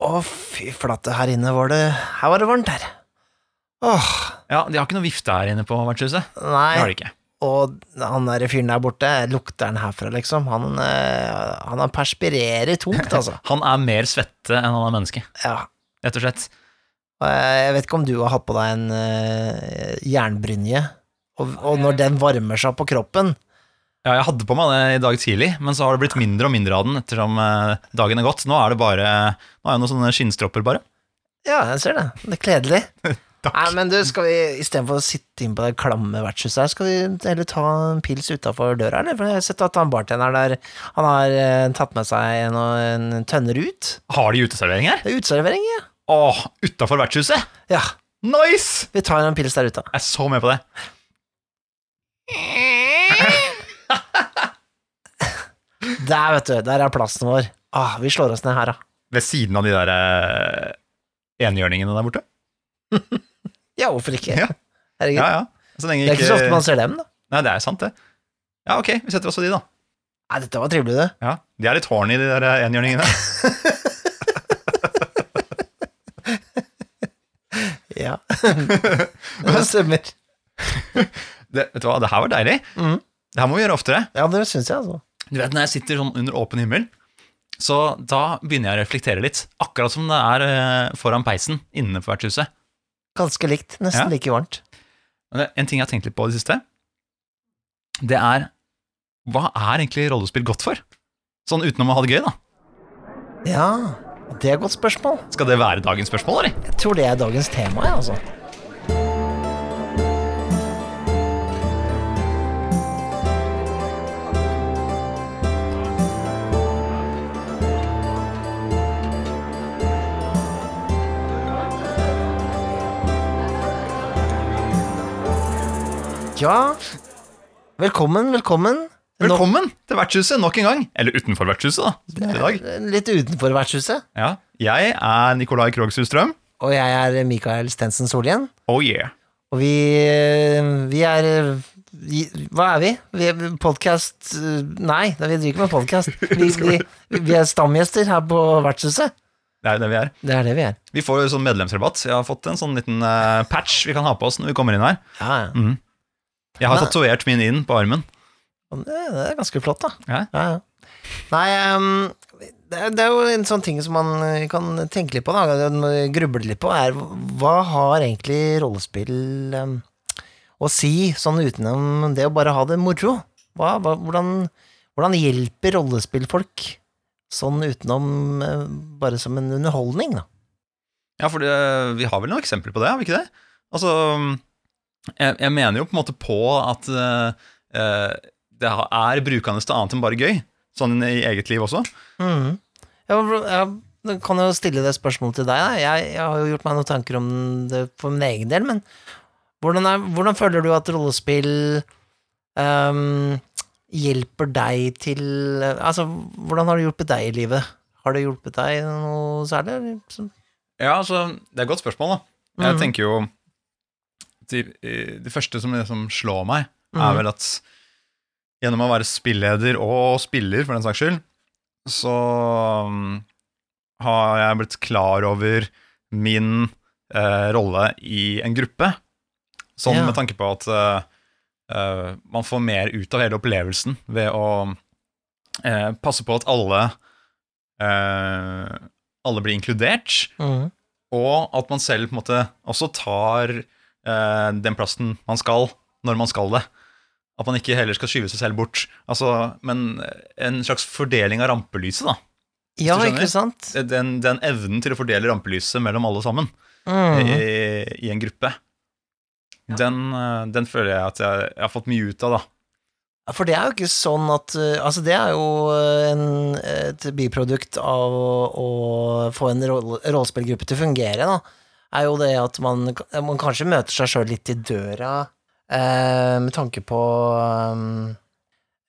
Å, fy flate, her inne var det Her var det varmt her. Åh, Ja, De har ikke noe vifte her inne på vertshuset. Det har nei. de ikke. Og han der fyren der borte, lukter han herfra, liksom? Han, eh, han perspirerer tungt, altså. Han er mer svette enn han er menneske, Ja. rett og slett. Jeg jeg vet ikke om du har hatt på deg en uh, jernbrynje, og, og når den varmer seg på kroppen Ja, Jeg hadde på meg det i dag tidlig, men så har det blitt mindre og mindre av den ettersom eh, dagen er gått. Nå er det bare Nå er det noen sånne skinnstropper, bare. Ja, jeg ser det. Det er kledelig. Takk. Nei, men du, skal vi istedenfor å sitte inn på det klamme vertshuset her, skal vi heller ta en pils utafor døra, eller? For jeg har sett at han bartenderen der, han har eh, tatt med seg en, en tønner ut. Har de uteservering her? Det er uteservering, ja. Åh, utafor vertshuset! Ja, Nice! vi tar en pils der ute. Jeg er så med på det. Der, vet du, der er plassen vår. Ah, vi slår oss ned her, da. Ved siden av de der eh, enhjørningene der borte. Ja, hvorfor ikke? Ja. Herregud. Ja, ja. Så lenge Det er ikke så ofte man ser dem, da. Nei, det er sant, det. Ja, ok, vi setter oss ved de, da. Nei, dette var trivelig, det. Ja, De er litt horny, de der eh, enhjørningene. Ja. det stemmer. Det, vet du hva, det her var deilig. Mhm. Det her må vi gjøre oftere. Ja, det syns jeg, altså. Du vet, Når jeg sitter sånn under åpen himmel, så da begynner jeg å reflektere litt. Akkurat som det er eh, foran peisen inne på vertshuset. Ganske likt. Nesten Ja. like varmt. En ting jeg har tenkt litt på i det siste, det er Hva er egentlig rollespill godt for? Sånn utenom å ha det gøy, da. Ja, det er et godt spørsmål. Skal det være dagens spørsmål, eller? Jeg tror det er dagens tema, jeg, altså. Ja, velkommen, velkommen. Velkommen til vertshuset nok en gang. Eller utenfor vertshuset, da. i dag. Litt utenfor vertshuset. Ja. Jeg er Nikolai Krogshus Strøm. Og jeg er Mikael Stensen Solhjell. Oh yeah. Og vi, vi er vi, Hva er vi? Vi er podkast Nei, vi driver ikke med podkast. Vi, vi, vi er stamgjester her på vertshuset. Det er det vi er. Det er det vi er. Vi får jo sånn medlemsrabatt. Jeg har fått en sånn liten eh, patch vi kan ha på oss når vi kommer inn her. Ja, ja. Jeg har tatovert min inn på armen. Det, er ganske flott, da. Ja. Ja, ja. Nei, det, er, jo en sånn ting som man eh, kan tenke litt på, da, gruble litt på, er hva har egentlig rollespill å si, sånn utenom det å bare ha det moro? Hva, hva, hvordan, hvordan hjelper rollespill folk sånn utenom eh, bare som en underholdning, da? Ja, for det, vi har vel noen eksempler på det, har vi ikke det? Altså, jeg, jeg mener jo på en måte på at uh, det er brukende til annet enn bare gøy. Sånn i eget liv også. Mm. Jeg, jeg, kan jo stille det spørsmålet til deg. Jeg, jeg har jo gjort meg noen tanker om det for min egen del, men hvordan, er, hvordan føler du at rollespill um, hjelper deg til Altså, hvordan har det hjulpet deg i livet? Har det hjulpet deg noe særlig? Ja, altså, det er et godt spørsmål, da. Jeg mm. tenker jo Det første som som slår meg, er Mhm. vel at gjennom å være spilleder og spiller, for den saks skyld, så um, har jeg blitt klar over min eh, rolle i en gruppe. Sånn Ja. med tanke på at eh, eh, man får mer ut av hele opplevelsen ved å eh, passe på at alle eh, alle blir inkludert, mm. og at man selv på en måte også tar eh, den plassen man skal, når man skal det. At man ikke heller skal skyve seg selv bort. Altså, men en slags fordeling av rampelyset, da. Ja, ikke sant? Den, den evnen til å fordele rampelyset mellom alle sammen mm. i, i en gruppe. Den, eh, den føler jeg at jeg, jeg har fått mye ut av, da. For det er jo ikke sånn at Altså, det er jo en, et biprodukt av å, å få en rolle- rollespillgruppe til å fungere, da. Er jo det at man, man kanskje møter seg sjøl litt i døra eh, med tanke på um,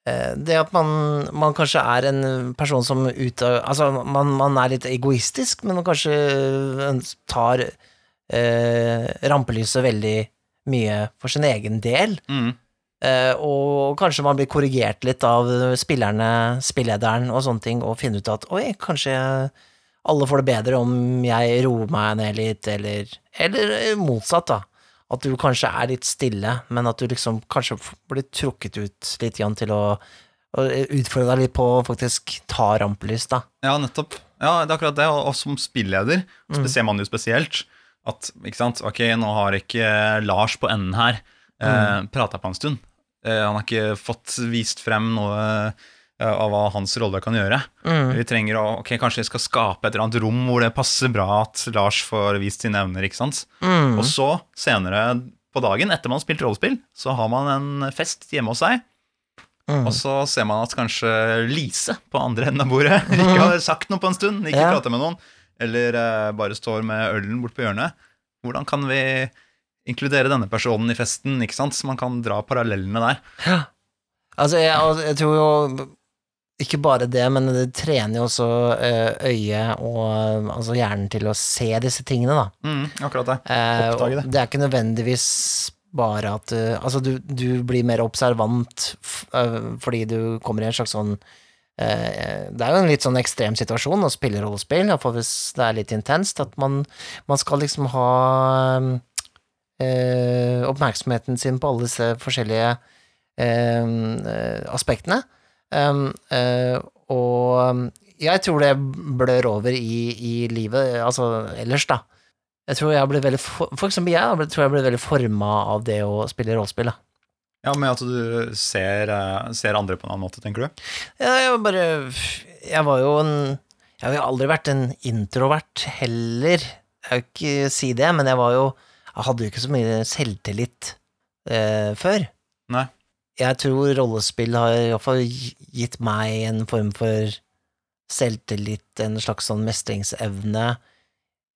eh, det at man, man kanskje er en person som ut Altså, man, man er litt egoistisk, men man kanskje tar eh, rampelyset veldig mye for sin egen del. Mm. Eh, og kanskje man blir korrigert litt av spillerne, spillederen og sånne ting, og finner ut at oi, kanskje jeg alle får det bedre om jeg roer meg ned litt, eller, eller motsatt, da. At du kanskje er litt stille, men at du liksom kanskje blir trukket ut litt grann til å, å utfordre deg litt på å faktisk ta rampelys, da. Ja, nettopp. Ja, det er akkurat det. Og, som spilleder Mm. ser man jo spesielt at ikke sant, ok, nå har ikke Lars på enden her eh, Mm. prata på en stund. Eh, han har ikke fått vist frem noe eh, av hva hans rolle kan gjøre. Mm. Vi trenger å, ok, Kanskje vi skal skape et eller annet rom hvor det passer bra at Lars får vist sine evner. ikke sant? Mm. Og så, senere på dagen, etter man har spilt rollespill, så har man en fest hjemme hos seg. Mm. Og så ser man at kanskje Lise på andre enden av bordet ikke har sagt noe på en stund, ikke Ja. prater med noen, eller uh, bare står med ølen bort på hjørnet. Hvordan kan vi inkludere denne personen i festen, ikke sant? Så man kan dra parallellene der. Altså, jeg, jeg tror jo ikke bare det, men det trener jo også eh, øyet og altså hjernen til å se disse tingene, da. Mm, akkurat det. Eh, Oppdage det. det er ikke nødvendigvis bare at du Altså, du, du blir mer observant eh, fordi du kommer i en slags sånn eh, Det er jo en litt sånn ekstrem situasjon å spille rollespill, iallfall hvis det er litt intenst, at man, man skal liksom ha øh, oppmerksomheten sin på alle disse forskjellige øh, eh, aspektene. Um, uh, og jeg tror det blør over i, i livet, altså ellers, da. Jeg tror jeg ble veldig for, for eksempel jeg tror jeg ble veldig forma av det å spille rollespill. da. Ja, Med at du ser, eh, ser andre på en annen måte, tenker du? Ja, jeg var bare Jeg var jo en Jeg har jo aldri vært en introvert heller. Jeg vil ikke si det, men jeg var jo Jeg hadde jo ikke så mye selvtillit eh, før. Nei. Jeg tror rollespill har iallfall gitt meg en form for selvtillit, en slags sånn mestringsevne.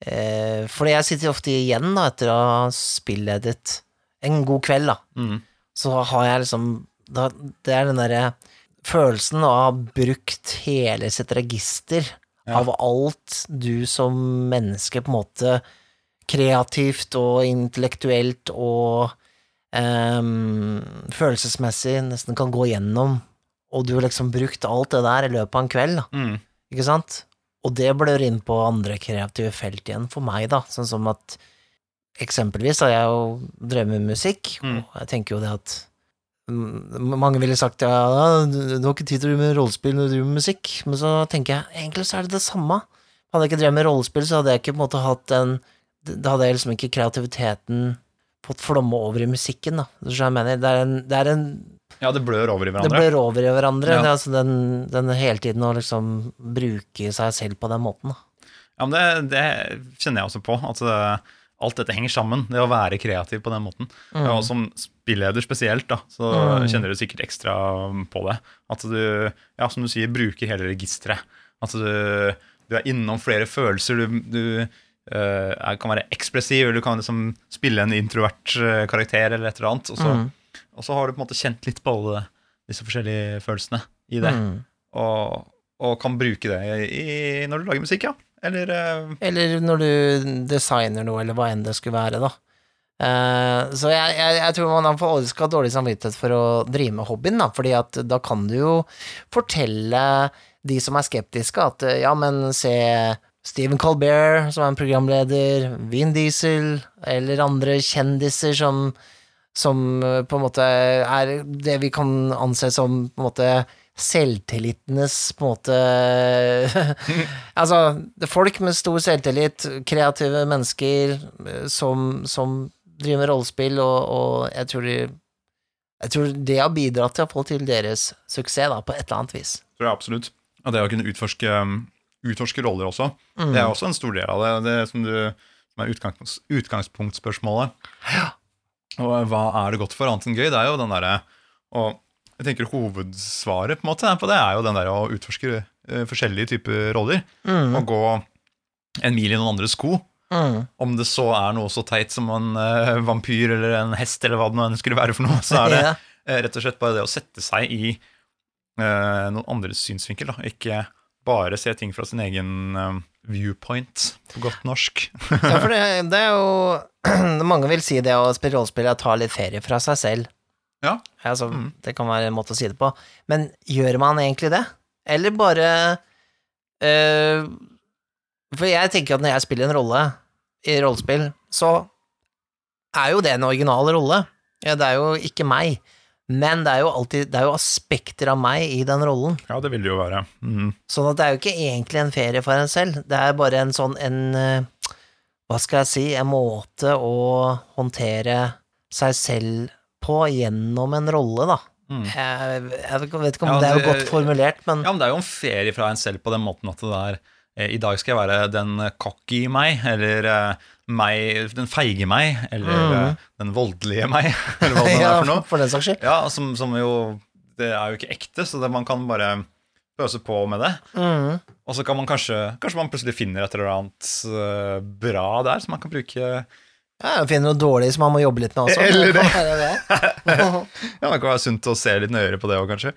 Eh, fordi jeg sitter ofte igjen da, etter å ha spilledet en god kveld, da Mm. så har jeg liksom da, Det er den derre følelsen av å ha brukt hele sitt register Ja. av alt du som menneske på en måte kreativt og intellektuelt og ehm, følelsesmessig nesten kan gå gjennom, og du har liksom brukt alt det der i løpet av en kveld, Mm. ikke sant? Og det blør inn på andre kreative felt igjen for meg, da, sånn som at Eksempelvis har jeg jo drevet med musikk, Mm. og jeg tenker jo det at mange ville sagt ja, du du har ikke tid til å drive med rollespill når du driver med musikk, men så tenker jeg egentlig så er det det samme. Hadde jeg ikke drevet med rollespill, så hadde jeg ikke på en måte hatt en Da hadde jeg liksom ikke kreativiteten fått flomme over i musikken, da. Hva jeg mener? Det er en, det er en Ja, det blør over i Det hverandre. blør over i hverandre. Ja. Det altså den, den hele tiden å liksom bruke seg selv på den måten, da. Ja, men det, det kjenner jeg også på. At det, alt dette henger sammen. Det å være kreativ på den måten. Mm. Og som spilleder spesielt, da, så Mm. kjenner du sikkert ekstra på det. At du, ja, som du sier, bruker hele registeret. At du, du er innom flere følelser. Du, du er- kan være ekspressiv, eller du kan liksom spille en introvert eh, karakter eller et eller annet. Og så, Mm. og så har du på en måte kjent litt på alle disse forskjellige følelsene i det. Mm. Og, og kan bruke det i, når du lager musikk, ja. Eller uh, Eller når du designer noe, eller hva enn det skulle være, da. Uh, så jeg, jeg, jeg tror man aldri skal ha dårlig samvittighet for å drive med hobbyen, da, fordi at da kan du jo fortelle de som er skeptiske, at ja, men se Stephen Colbert, som er en programleder, Vin Diesel, eller andre kjendiser som som eh, på en måte er det vi kan anse som på en måte selvtillitenes på en måte Altså, folk med stor selvtillit, kreative mennesker eh, som, som driver med rollespill, og, og jeg tror de jeg tror det har bidratt til å få til deres suksess, da, på et eller annet vis. tror jeg absolutt. Og det å kunne utforske, um, utforske roller også. Mm. Det er også en stor del av det. Det som, du, som er utgangs, utgangspunktspørsmålet. Og hva er det godt for, annet enn gøy? Det er jo den derre Og jeg tenker hovedsvaret på en måte på det er jo den der å utforske uh, forskjellige typer roller. Mm. Og gå en mil i noen andres sko. Mm. Om det så er noe så teit som en uh, vampyr eller en hest, eller hva det nå skulle være for noe, så er det Ja. uh, rett og slett bare det å sette seg i eh, noen andres synsvinkel. Da. Ikke bare se ting fra sin egen eh, viewpoint, på godt norsk. Ja, for det, det er jo Mange vil si det å spille rollespill er å ta litt ferie fra seg selv. Ja. Altså, Mm. Det kan være en måte å si det på. Men gjør man egentlig det? Eller bare eh, For jeg tenker at når jeg spiller en rolle i rollespill, så er jo det en original rolle. Ja, det er jo ikke meg. Men det er jo alltid Det er jo aspekter av meg i den rollen. Ja, det vil det jo være. Mm. Sånn at det er jo ikke egentlig en ferie for en selv. Det er bare en sånn en eh, Hva skal jeg si En måte å håndtere seg selv på gjennom en rolle, da. Mm. Jeg, jeg vet ikke om Ja, det er jo godt formulert, men Ja, men det er jo en ferie fra en selv på den måten at det er I dag skal jeg være den cocky meg, eller eh, meg, den feige meg, eller mm. eh, den voldelige meg, eller hva det ja, er for noe. for den saks skyld. Ja, som, som jo Det er jo ikke ekte, så det, man kan bare pøse på med det. Mm. Og så kan man kanskje Kanskje man plutselig finner et eller annet eh, bra der som man kan bruke Ja, finner noe dårlig som man må jobbe litt med også. Eller Det det. Ja, det kan være sunt å se litt nøyere på det òg, kanskje.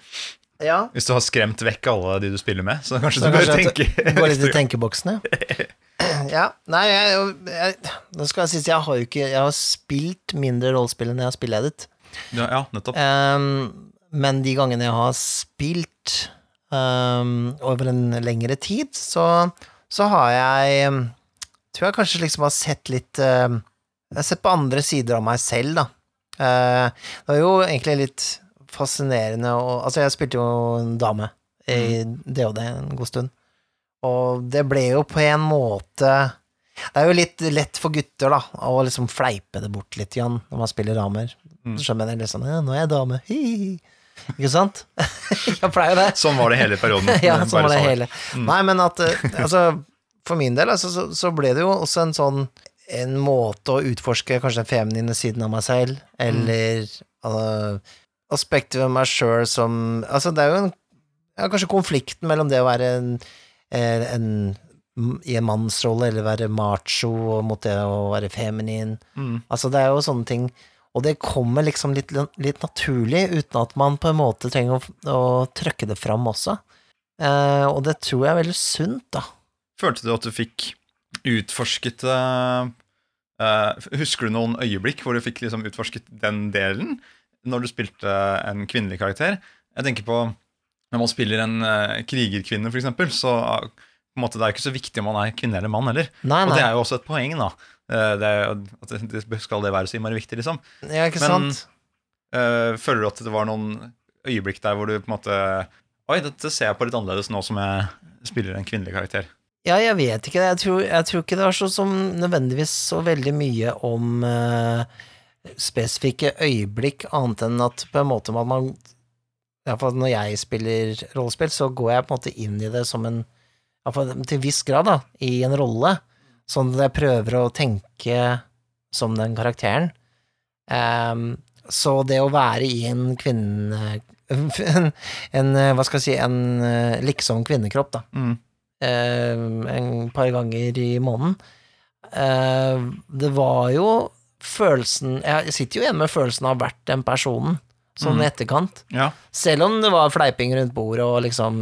Ja. Hvis du har skremt vekk alle de du spiller med, så kanskje Så du bør tenke Gå litt i tenkeboksen, ja. ja. Nei, jeg, jeg, nå skal jeg si jeg har jo ikke Jeg har spilt mindre rollespill enn jeg har spilledet. Ja, ja, nettopp. Um, men de gangene jeg har spilt um, over en lengre tid, så, så har jeg um, Tror jeg kanskje liksom har sett litt um, Jeg har sett på andre sider av meg selv, da. Uh, det var jo egentlig litt fascinerende og Altså, jeg spilte jo en dame i DOD en god stund, og det ble jo på en måte det er jo litt lett for gutter, da, å liksom fleipe det bort litt igjen når man spiller damer. Mm. Så skjønner jeg liksom ja, 'Nå er jeg dame', hi, hi. Ikke sant? jeg pleier det. Sånn var det hele perioden. ja, sånn var det hele. Mm. Nei, men at eh, Altså, for min del, altså, så, så ble det jo også en sånn En måte å utforske kanskje den feminine siden av meg selv, eller uh, aspekter ved meg sjøl som Altså, det er jo en ja, Kanskje konflikten mellom det å være en, en i en mannsrolle, eller være macho, og mot det å være feminin. Mm. Altså, det er jo sånne ting Og det kommer liksom litt, litt naturlig, uten at man på en måte trenger å, å trøkke det fram også. Eh, og det tror jeg er veldig sunt, da. Følte du at du fikk utforsket eh, eh, Husker du noen øyeblikk hvor du fikk liksom utforsket den delen når du spilte en kvinnelig karakter? Jeg tenker på når man spiller en uh, krigerkvinne, eksempel, så uh, på en måte, det er ikke så viktig om man er kvinne eller mann heller. Nei, Og det er jo også et poeng, da. Uh, Det er, at det, skal det være så innmari viktig, liksom. Ja, ikke Men- sant? Uh, føler du at det var noen øyeblikk der hvor du på en måte Oi, dette ser jeg på litt annerledes nå som jeg spiller en kvinnelig karakter. Ja, jeg vet ikke. Jeg tror, jeg tror ikke det var så som nødvendigvis så veldig mye om eh, spesifikke øyeblikk, annet enn at på en måte man, Iallfall når jeg spiller rollespill, så går jeg på en måte inn i det som en Iallfall til viss grad, da, i en rolle. Sånn at jeg prøver å tenke som den karakteren. Um, så det å være i en kvinne... En, en hva skal jeg si, en eh, liksom kvinnekropp, da Mm. Um, en par ganger i måneden. Uh, det var jo følelsen Jeg sitter jo igjen med følelsen av vært den personen, sånn i etterkant. Ja. Selv om det var fleiping rundt bordet, og liksom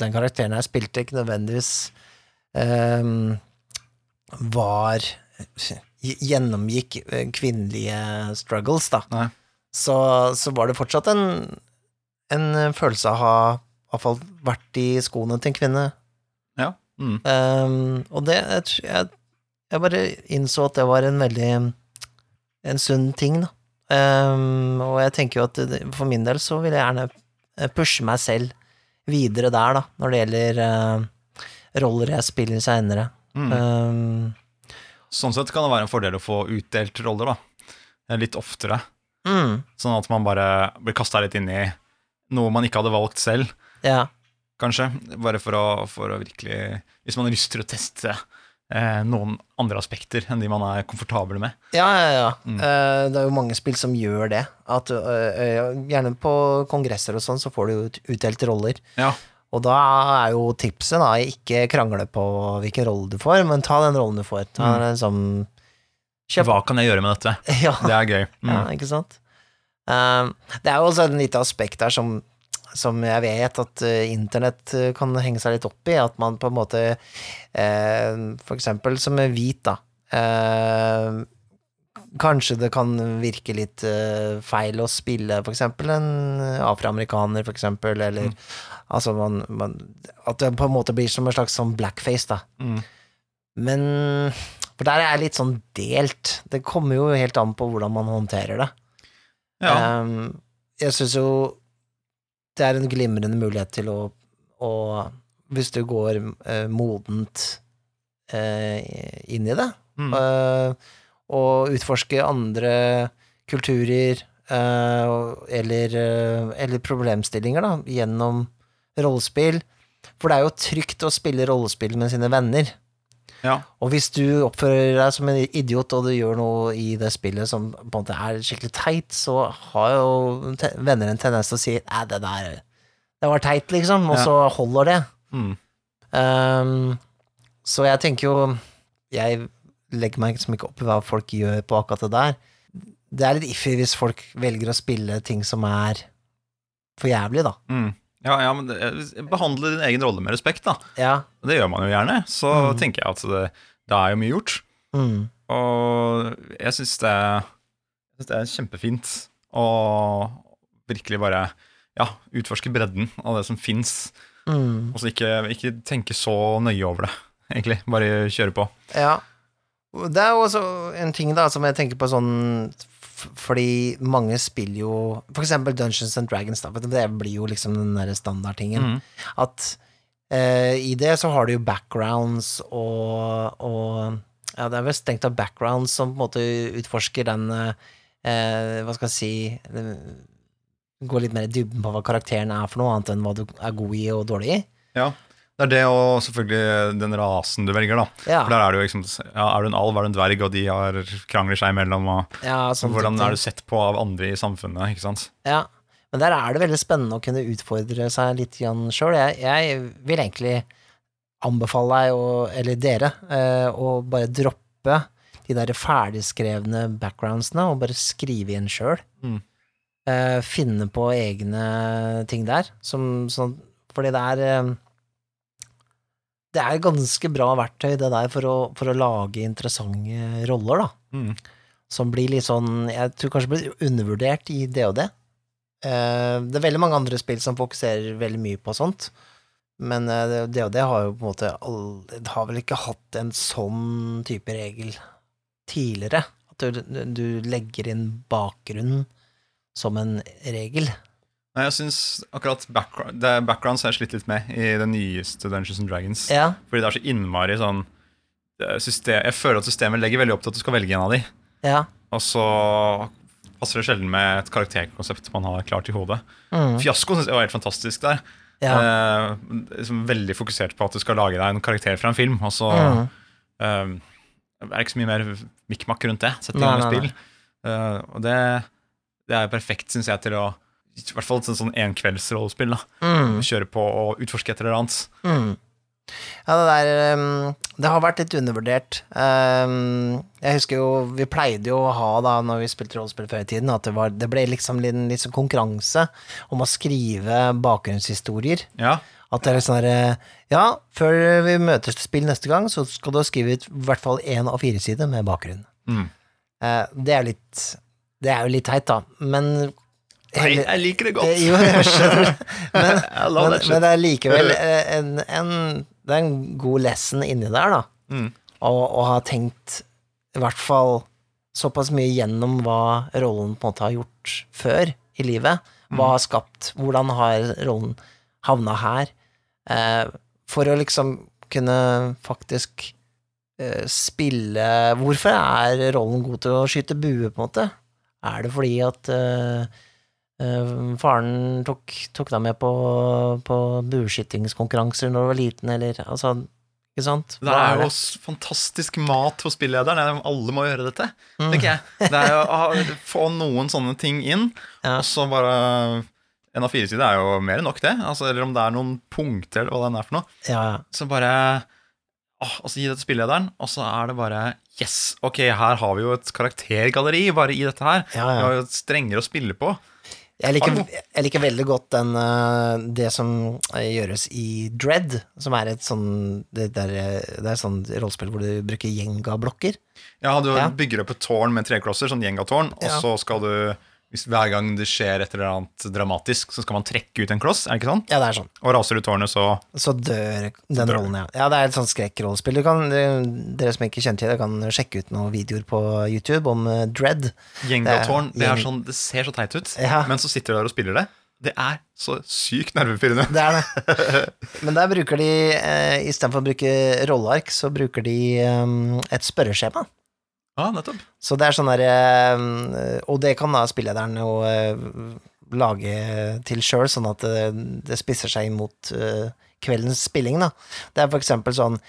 den karakteren jeg spilte, ikke nødvendigvis um, var Gjennomgikk eh, kvinnelige struggles, da. Så, så var det fortsatt en, en følelse av å ha i hvert fall vært i skoene til en kvinne. Ja. Mm. Um, og det jeg, jeg bare innså at det var en veldig en sunn ting, da. Um, og jeg tenker jo at for min del så vil jeg gjerne eh, pushe meg selv videre der, da, når det gjelder uh, roller jeg spiller seinere. Mm. Um, Sånn sett kan det være en fordel å få utdelt roller, da. Litt oftere. mm, Sånn at man bare blir kasta litt inn i noe man ikke hadde valgt selv, ja. kanskje. Bare for å, for å virkelig Hvis man har lyst til å teste eh, noen andre aspekter enn de man er komfortabel med. Ja, ja, ja. Mm. Eh, det er jo mange spill som gjør det. At, eh, gjerne på kongresser og sånn, så får du jo ut- utdelt roller. Ja. Og da er jo tipset da ikke krangle på hvilken rolle du får, men ta den rollen du får. Ta Mm. den som Kjøp. Hva kan jeg gjøre med dette? Ja, Det er gøy. Mm. ja, ikke sant? Um, det er jo også et lite aspekt der som, som jeg vet at eh, internett eh, kan henge seg litt opp i, at man på en måte eh, For eksempel som er hvit, da. Kanskje det kan virke litt feil å spille for eksempel en afroamerikaner, for eksempel, eller Mm. altså man, man At det på en måte blir som en slags sånn blackface, da. Mm. Men For der er jeg litt sånn delt. Det kommer jo helt an på hvordan man håndterer det. Ja. Um, jeg syns jo det er en glimrende mulighet til å, å Hvis du går eh, modent eh, inn i det, Mm. eh, og utforske andre kulturer eh, eller, eh, eller problemstillinger da, gjennom rollespill. For det er jo trygt å spille rollespill med sine venner. Ja. Og hvis du oppfører deg som en idiot, og du gjør noe i det spillet som på en måte er skikkelig teit, så har jo venner en tendens til å si 'æ, det der Det var teit', liksom, og Ja. så holder det. Mm. Um, så jeg tenker jo Jeg legger meg liksom ikke opp i hva folk gjør på akkurat det der. Det er litt iffy hvis folk velger å spille ting som er for jævlig, da. Mm. Ja, ja, men det, behandle din egen rolle med respekt, da. Ja. Det gjør man jo gjerne. Så Mm. tenker jeg at det, det er jo mye gjort. Mm. Og jeg syns det, synes det er kjempefint å virkelig bare ja, utforske bredden av det som fins, Mm. og så ikke, ikke tenke så nøye over det, egentlig. Bare kjøre på. Ja. Det er jo også en ting da som jeg tenker på sånn Fordi mange spiller jo For eksempel Dungeons and Dragons, da. Det blir jo liksom den derre standardtingen. Mm. At eh, i det så har du jo backgrounds og, og Ja, det er vel strengt av backgrounds som på en måte utforsker den eh, eh, Hva skal jeg si det, Går litt mer i dybden på hva karakteren er for noe, annet enn hva du er god i og dårlig i. Ja. Det er det og selvfølgelig den rasen du velger, da. Ja, For der er det jo liksom ja, Er du en alv, er du en dverg, og de har krangler seg imellom, og ja sånn hvordan er du sett på av andre i samfunnet, ikke sant? Ja, men der er det veldig spennende å kunne utfordre seg litt sjøl. Jeg, jeg vil egentlig anbefale deg, og, eller dere, eh, å bare droppe de der ferdigskrevne backgroundsene, og bare skrive inn sjøl. Mm. Eh, finne på egne ting der, som sånn Fordi det er eh, Det er ganske bra verktøy, det der, for å, for å lage interessante roller, da Mm. som blir litt sånn Jeg tror kanskje blir undervurdert i og det. Eh, det er veldig mange andre spill som fokuserer veldig mye på sånt, men uh, og det har jo på en måte all- har vel ikke hatt en sånn type regel tidligere. At du, du legger inn bakgrunnen som en regel. Nei, jeg syns akkurat background, det backgrounds har jeg slitt litt med i det nyeste Dungeons and Dragons. Ja, Fordi det er så innmari sånn system, Jeg føler at systemet legger veldig opp til at du skal velge en av de, ja. og så passer det sjelden med et karakterkonsept man har klart i hodet. Mm, Fiasko syns jeg var helt fantastisk der. ja. Eh, liksom veldig fokusert på at du skal lage deg en karakter fra en film, og så Mm. eh, det er ikke så mye mer mikk-makk rundt det. Sett i gang med spill. Eh, og det, det er perfekt, syns jeg, til å I hvert fall et sånn enkveldsrollespill. da Mm. Kjøre på og utforske et eller annet. Mm. Ja, det der um, Det har vært litt undervurdert. Um, jeg husker jo Vi pleide jo å ha, da når vi spilte rollespill før i tiden, at det, var, det ble liksom litt, litt sånn konkurranse om å skrive bakgrunnshistorier. Ja, At det er sånn herre Ja, før vi møtes til spill neste gang, så skal du skrive ut i hvert fall én av fire sider med bakgrunn. Mm. Uh, det er litt Det er jo litt teit, da, men Nei, jeg liker det Eh, godt. Jo, jeg skjønner. Men, men, men det er likevel eh, en, en, det er en god lesson inni der, da. Mm. Og, og ha tenkt i hvert fall såpass mye gjennom hva rollen på en måte har gjort før i livet. Hva har skapt Hvordan har rollen havna her? Eh, for å liksom kunne faktisk eh, spille Hvorfor er rollen god til å skyte bue, på en måte? Er det fordi at eh, eh, faren tok, tok deg med på, på bueskytingskonkurranser når du var liten, eller altså Ikke sant? Det er jo fantastisk mat for spillederen. Er- Alle må gjøre dette, Mm. tenker jeg. Det er jo å få noen sånne ting inn, Ja. og så bare En av fire sider er jo mer enn nok, det. Altså, eller om det er noen punkter, eller hva den er for noe. Ja. Så bare åh, Og så gi det til spillederen, og så er det bare Yes, ok, her har vi jo et karaktergalleri bare i dette her. Ja, Vi har jo strengere å spille på. Jeg liker, jeg liker veldig godt den, eh, det som eh, gjøres i Dread, som er et sånn Det, der, eh, det er et sånt rollespill hvor du bruker Jenga-blokker. Ja, du Ja. bygger opp et tårn med treklosser, sånn gjengatårn, og Ja. så skal du hvis hver gang det skjer et eller annet dramatisk, så skal man trekke ut en kloss, er det ikke sånn? Ja, det er sånn. Og raser du tårnet, så Så dør den Dør. rollen, ja. Ja, det er et sånt skrekkrollespill. Dere som ikke kjenner til det, kan sjekke ut noen videoer på YouTube om eh, Dread. Gjengatårn, det, er gjeng- sånn, det ser så teit ut, Ja. men så sitter du der og spiller det. Det er så sykt nervepirrende. Det er det. Men der bruker de, eh, istedenfor å bruke rolleark, så bruker de eh, et spørreskjema. Ja, nettopp. Så det er sånn der eh, Og det kan da spillederen jo eh, lage til sjøl, sånn at det, det spisser seg inn mot eh, kveldens spilling, da. Det er for eksempel sånn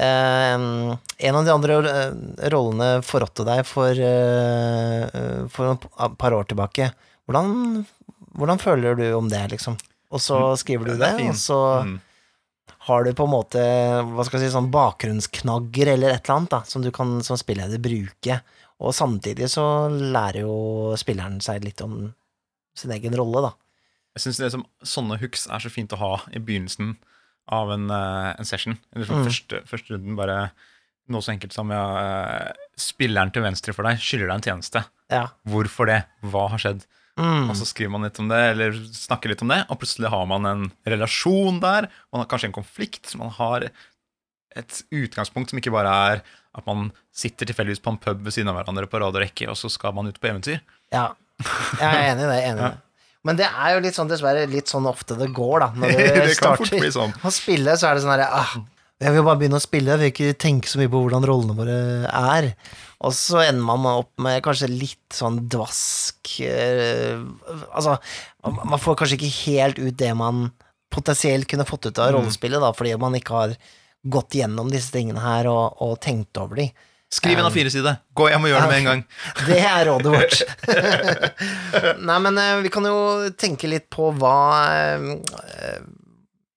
eh, En av de andre eh, rollene forrådte deg for, eh, for et par år tilbake. Hvordan, hvordan føler du om det, liksom? Og så skriver du Det det, og så Mm. Har du på en måte hva skal jeg si, sånn bakgrunnsknagger eller et eller annet da, som du kan som spilleder bruke. Og samtidig så lærer jo spilleren seg litt om sin egen rolle, da. Jeg syns sånne hooks er så fint å ha i begynnelsen av en, eh, en session. Eller Mm. første, første runden bare noe så enkelt som ja, eh, spilleren til venstre for deg skylder deg en tjeneste. Ja. Hvorfor det? Hva har skjedd? Mm. Og så skriver man litt om det, eller snakker litt om det, og plutselig har man en relasjon der. Man har kanskje en konflikt. Man har et utgangspunkt som ikke bare er at man sitter tilfeldigvis på en pub ved siden av hverandre på rad og rekke, og så skal man ut på eventyr. ja. Jeg er enig i det. Enig i det. Men det er jo litt sånn, dessverre, litt sånn ofte det går, da. Når du starter sånn. å spille, så er det sånn herre ah, Jeg vil bare begynne å spille, jeg vil ikke tenke så mye på hvordan rollene våre er. Og så ender man opp med kanskje litt sånn dvask eh, Altså, man får kanskje ikke helt ut det man potensielt kunne fått ut av Mm. rollespillet, da, fordi man ikke har gått gjennom disse tingene her og, og tenkt over de. Skriv en av fire sider. Gå hjem og gjør det med en gang. Det er rådet vårt. Nei, men eh, vi kan jo tenke litt på hva eh,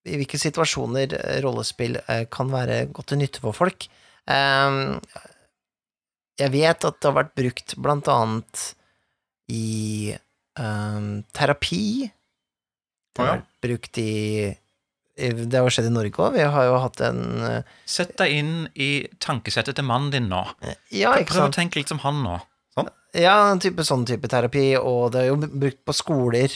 I hvilke situasjoner eh, rollespill eh, kan være godt til nytte for folk. Eh, Jeg vet at det har vært brukt blant annet i eh, terapi. Det har vært brukt i Det har jo skjedd i Norge òg. Vi har jo hatt en eh, Sett deg inn i tankesettet til mannen din nå. Ja, ikke Prøv å tenke litt som han nå. Sånn. Ja, en type sånn type terapi, og det er jo brukt på skoler.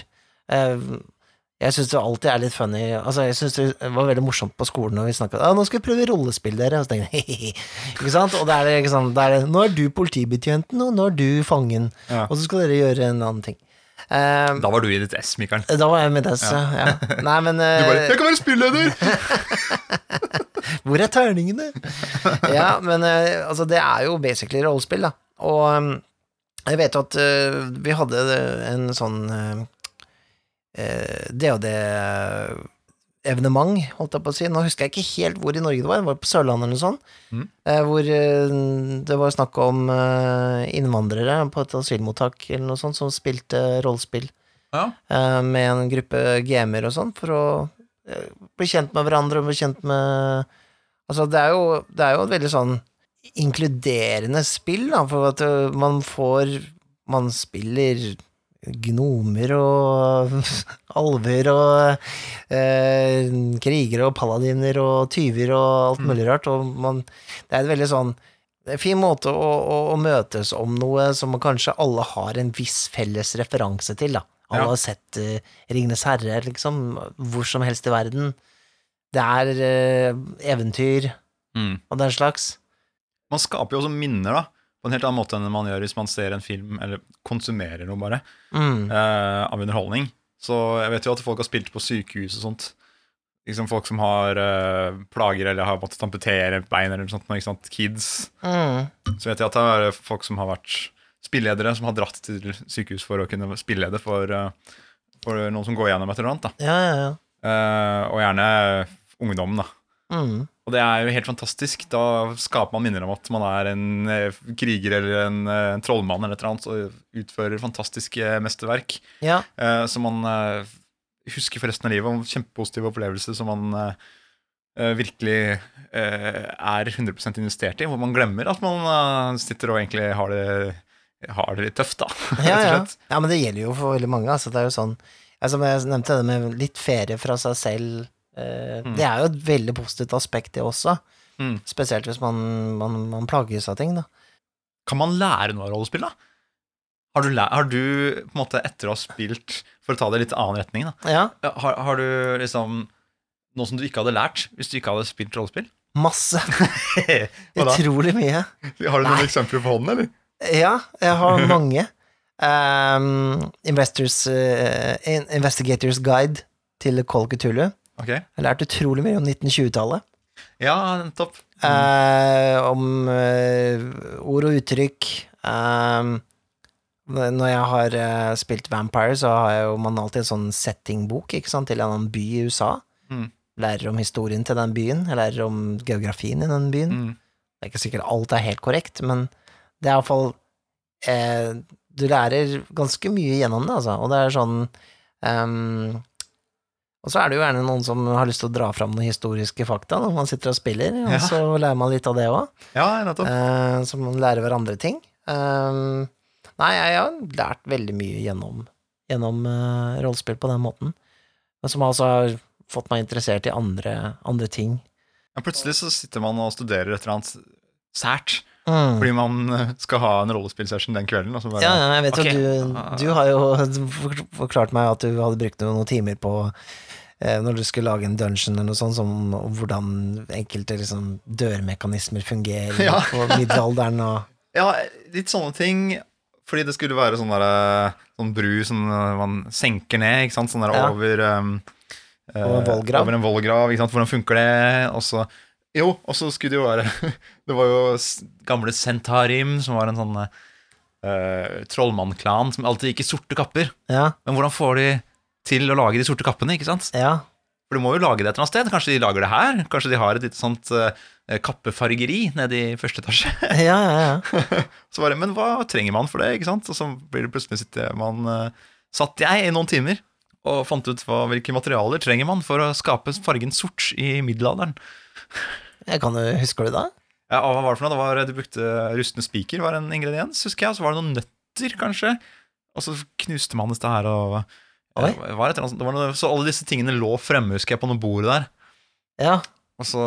Eh, Jeg syns det alltid er litt funny Altså, jeg syns det var veldig morsomt på skolen når vi snakka ah, 'Nå skal vi prøve rollespill, dere', og så tenker jeg Ikke sant? Og det er det ikke sant, Det er det 'Nå er du politibetjenten, og nå er du fangen', Ja. og så skal dere gjøre en annen ting. Uh, Da var du i ditt ess, Mikael. da var jeg med dess, ja. Nei, men Du eh, bare 'Jeg kan være spilleder!' Hvor er terningene? ja, men uh, altså, det er jo basically rollespill, da. Og um, jeg vet jo at eh, vi hadde en sånn uh, det evenement, holdt jeg på å si. Nå husker jeg ikke helt hvor i Norge det var, det var på Sørlandet eller noe sånt. Mm. eh, hvor eh, det var snakk om eh, innvandrere på et asylmottak eller noe sånt, som spilte rollespill Ja. eh, med en gruppe gamer og sånn, for å eh, bli kjent med hverandre og bli kjent med Altså, det er jo, det er jo et veldig sånn inkluderende spill, da, for at man får Man spiller gnomer og alver og eh, krigere og paladiner og tyver og alt mulig rart, og man Det er en veldig sånn en fin måte å, å, å møtes om noe som kanskje alle har en viss felles referanse til, da. Alle Ja. har sett uh, Ringenes herre, liksom, hvor som helst i verden. Det er uh, eventyr Mm. og den slags. Man skaper jo også minner, da. På en helt annen måte enn man gjør hvis man ser en film eller konsumerer noe bare Mm. uh, av underholdning. Så jeg vet jo at folk har spilt på sykehus og sånt. Liksom Folk som har uh, plager eller har måttet amputere bein eller noe sånt. Ikke sant? Kids. Mm. Så vet jeg at det er folk som har vært spilledere, som har dratt til sykehus for å kunne spillede for, uh, for noen som går gjennom et eller annet. da Ja, ja, ja. Og gjerne ungdom, da. Mm. Og det er jo helt fantastisk. Da skaper man minner om at man er en eh, kriger eller en, eh, en trollmann eller et eller annet, og utfører fantastiske mesterverk ja. eh, som man eh, husker for resten av livet. Og kjempepositive opplevelser som man eh, eh, virkelig eh, er 100% investert i. Hvor man glemmer at man eh, sitter og egentlig har det, har det litt tøft, da. Ja, ja. ja, men det gjelder jo for veldig mange. Altså, det er jo sånn altså, Som jeg nevnte, det med litt ferie fra seg selv. Eh, Mm. Det er jo et veldig positivt aspekt, det også. Mm. Spesielt hvis man, man, man plages av ting, da. Kan man lære noe av rollespill, da? Har du, har du på en måte etter å ha spilt For å ta det i litt annen retning, da. Ja, Har, har du liksom noe som du ikke hadde lært hvis du ikke hadde spilt rollespill? masse. Utrolig mye. Har du noen eksempler på hånden, eller? Ja, jeg har mange. Um, Investors, eh, Investigators Guide til Call Cthulhu. Ok. Jeg har lært utrolig mye om 1920-tallet. Ja, nettopp. Eh, om eh, ord og uttrykk. Eh, når jeg har eh, spilt Vampire, så har jo man alltid en sånn settingbok ikke sant, til en annen by i USA. Mm. Lærer om historien til den byen, jeg lærer om geografien i den byen. Mm. Det er ikke sikkert alt er helt korrekt, men det er iallfall eh, Du lærer ganske mye gjennom det, altså, og det er sånn ehm, Og så er det jo gjerne noen som har lyst til å dra fram noen historiske fakta når man sitter og spiller, og Ja. så lærer man litt av det òg. Ja, nettopp. Eh, så man lærer hverandre ting. Eh, nei, jeg har lært veldig mye gjennom, gjennom eh, rollespill på den måten, men som altså har fått meg interessert i andre, andre ting. Ja, plutselig så sitter man og studerer et eller annet sært, Mm. fordi man eh, skal ha en rollespillsession den kvelden. Bare, Ja, jeg vet jo du, du har jo forklart meg at du hadde brukt noen timer på når du skulle lage en dungeon eller noe sånt, som hvordan enkelte liksom, dørmekanismer fungerer Ja. på middelalderen og Ja, litt sånne ting. Fordi det skulle være sånn, der, eh, sånn bru som eh, man senker ned, ikke sant? Sånn der Ja. over um, eh, Over. Over en vollgrav. Hvordan funker det? Og så Jo, og så skulle det jo være Det var jo gamle Sentarim, som var en sånn uh, trollmannklan som alltid gikk i sorte kapper. Ja, Men hvordan får de til å lage de sorte kappene, ikke sant? ja. For du må jo lage det et eller annet sted. Kanskje de lager det her? Kanskje de har et lite sånt uh, kappefargeri nede i første etasje? Ja, ja, ja. Så bare, men hva trenger man for det, ikke sant? Og så blir det plutselig sitte man uh, Satt jeg i noen timer og fant ut hva, hvilke materialer trenger man for å skape fargen sort i middelalderen. Jeg kan jo, husker du det? Ja, hva var det for noe? Det var, du brukte rustne spiker, var en ingrediens, husker jeg. Og så var det noen nøtter, kanskje. Og så knuste man dette her og. Det var et det var noe, Så alle disse tingene lå fremme, husker jeg, på noe bord der. Ja. Og så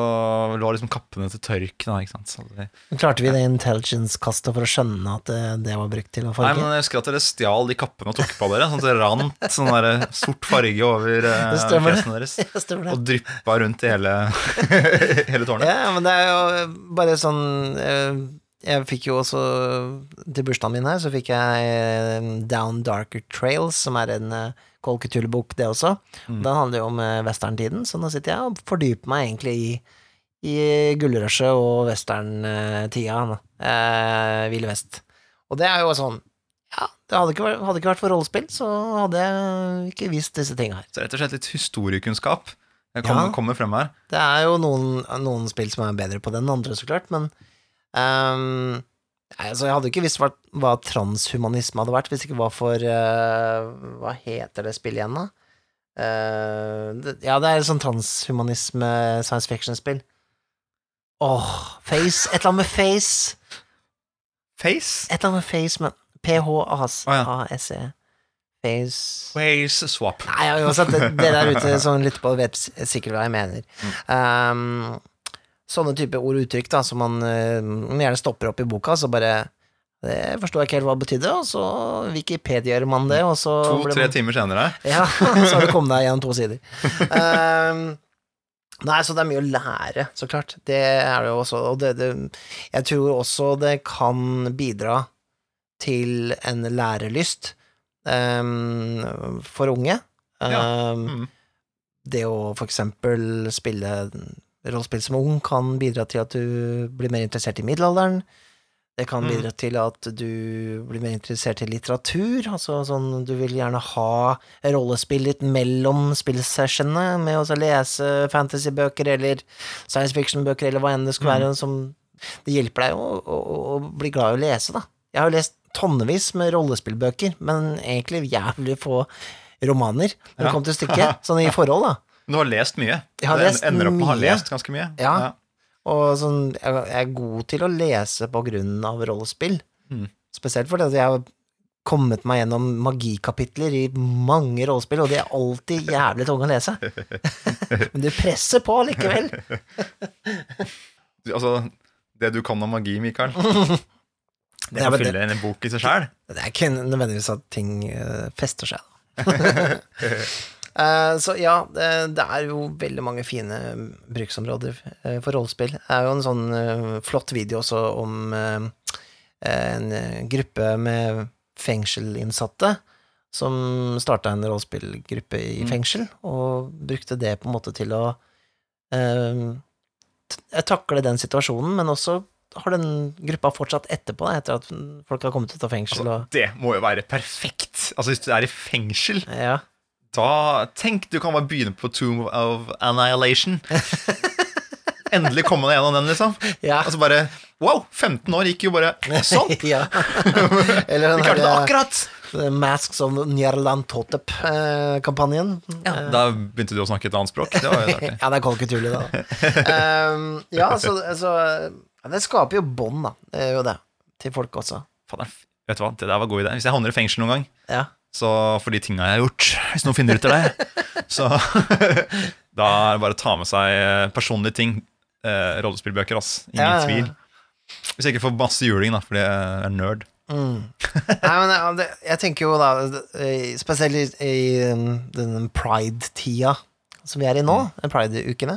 lå liksom kappene til tørk. Da, ikke sant? Så det, Klarte vi det intelligence-kastet for å skjønne at det, det var brukt til å farge? Nei, men Jeg husker at dere stjal de kappene og tok på dere, sånn at det rant sånn der sort farge over eh, fjesene deres. Det. Og dryppa rundt i hele, hele tårnet. Ja, men det er jo bare sånn eh, Jeg fikk jo også Til bursdagen min her, så fikk jeg eh, Down Darker Trails, som er en Call det også. Mm. Den handler jo om uh, westerntiden, så nå sitter jeg og fordyper meg egentlig i i gullrushet og westerntida, Eh, Ville Vest. Og det er jo sånn Ja, det hadde ikke, vært, hadde ikke vært for rollespill, så hadde jeg ikke visst disse tinga her. Så rett og slett litt historiekunnskap det kommer, Ja. kommer frem her. Det er jo noen, noen spill som er bedre på det enn andre, så klart, men ehm, nei, altså, Jeg hadde ikke visst hva, hva transhumanisme hadde vært hvis det ikke var for uh, Hva heter det spillet igjen, da? Uh, det, ja, det er et sånn transhumanisme science fiction-spill. Åh, Face Et eller annet med Face. Face? Et eller annet med Face, men PHASE. Face Face swap. Nei, uansett, det- dere der ute som lytter på, vet sikkert hva jeg mener. Um, sånne type ord og uttrykk da, som man eh, man gjerne stopper opp i boka, så bare Det forstår jeg ikke helt hva det betydde, og så Wikipedia gjør man det, To-tre man- timer senere. Ja, så har du kommet deg gjennom to sider. Um, nei, så det er mye å lære, så klart. Det er det jo også, og det, det Jeg tror også det kan bidra til en lærelyst um, for unge. Ja. Um, Mm. Det å for eksempel spille rollespill som ung kan bidra til at du blir mer interessert i middelalderen. Det kan Mm. bidra til at du blir mer interessert i litteratur. Altså sånn, du vil gjerne ha rollespill litt mellom spillsessionene, med å lese fantasybøker eller science fiction-bøker eller hva enn det skulle være. Som, det hjelper deg jo å, å, å bli glad i å lese, da. Jeg har jo lest tonnevis med rollespillbøker, men egentlig jævlig få romaner når det Ja. kommer til stykket. Sånn i forhold, da. Du har lest mye. Jeg har lest ender opp med å ha lest ganske mye. Ja. Og sånn, jeg er god til å lese på grunn av rollespill. Mm. Spesielt fordi at jeg har kommet meg gjennom magikapitler i mange rollespill, og de er alltid jævlig tunge å lese. Men du presser på likevel. Altså, det du kan om magi, Mikael. Det Ja, kan men det- fylle en bok i seg sjæl. Det er ikke nødvendigvis at ting eh, fester seg, da. Eh, så ja, det, det er jo veldig mange fine bruksområder eh, for rollespill. Det er jo en sånn eh, flott video også om eh, en eh, gruppe med fengselinnsatte som starta en rollespillgruppe i Mm. fengsel, og brukte det på en måte til å eh, takle den situasjonen, men også har den gruppa fortsatt etterpå, etter at folk har kommet ut av fengsel Altså, og det må jo være perfekt. Altså Hvis du er i fengsel, ja. Da Tenk, du kan bare begynne på Tomb of Annihilation. Endelig komme deg gjennom den, liksom. Ja. så bare Wow! 15 år gikk jo bare sånn. ja. Eller den klarte det akkurat! eh, Masks of Njerland Totep-kampanjen. Ja, da begynte du å snakke et annet språk. Det var jo artig. Ja, det er Cthulhu, da. Um, ja, så, så Det skaper jo bånd, da. Det gjør jo det. Til folk også. Fader, vet du hva, det der var god idé. Hvis jeg havner i fengsel noen gang, Ja. Så for de tinga jeg har gjort Hvis noen finner ut av det, så Da er det bare å ta med seg eh, personlige ting. Eh, rollespillbøker, ass. Ingen Ja, ja, ja. tvil. Hvis jeg ikke får masse juling, da, fordi jeg er nerd. Mm. Nei, men ja, det, jeg tenker jo da eh, Spesielt i, den pride-tida som vi er i nå, Mm. pride-ukene.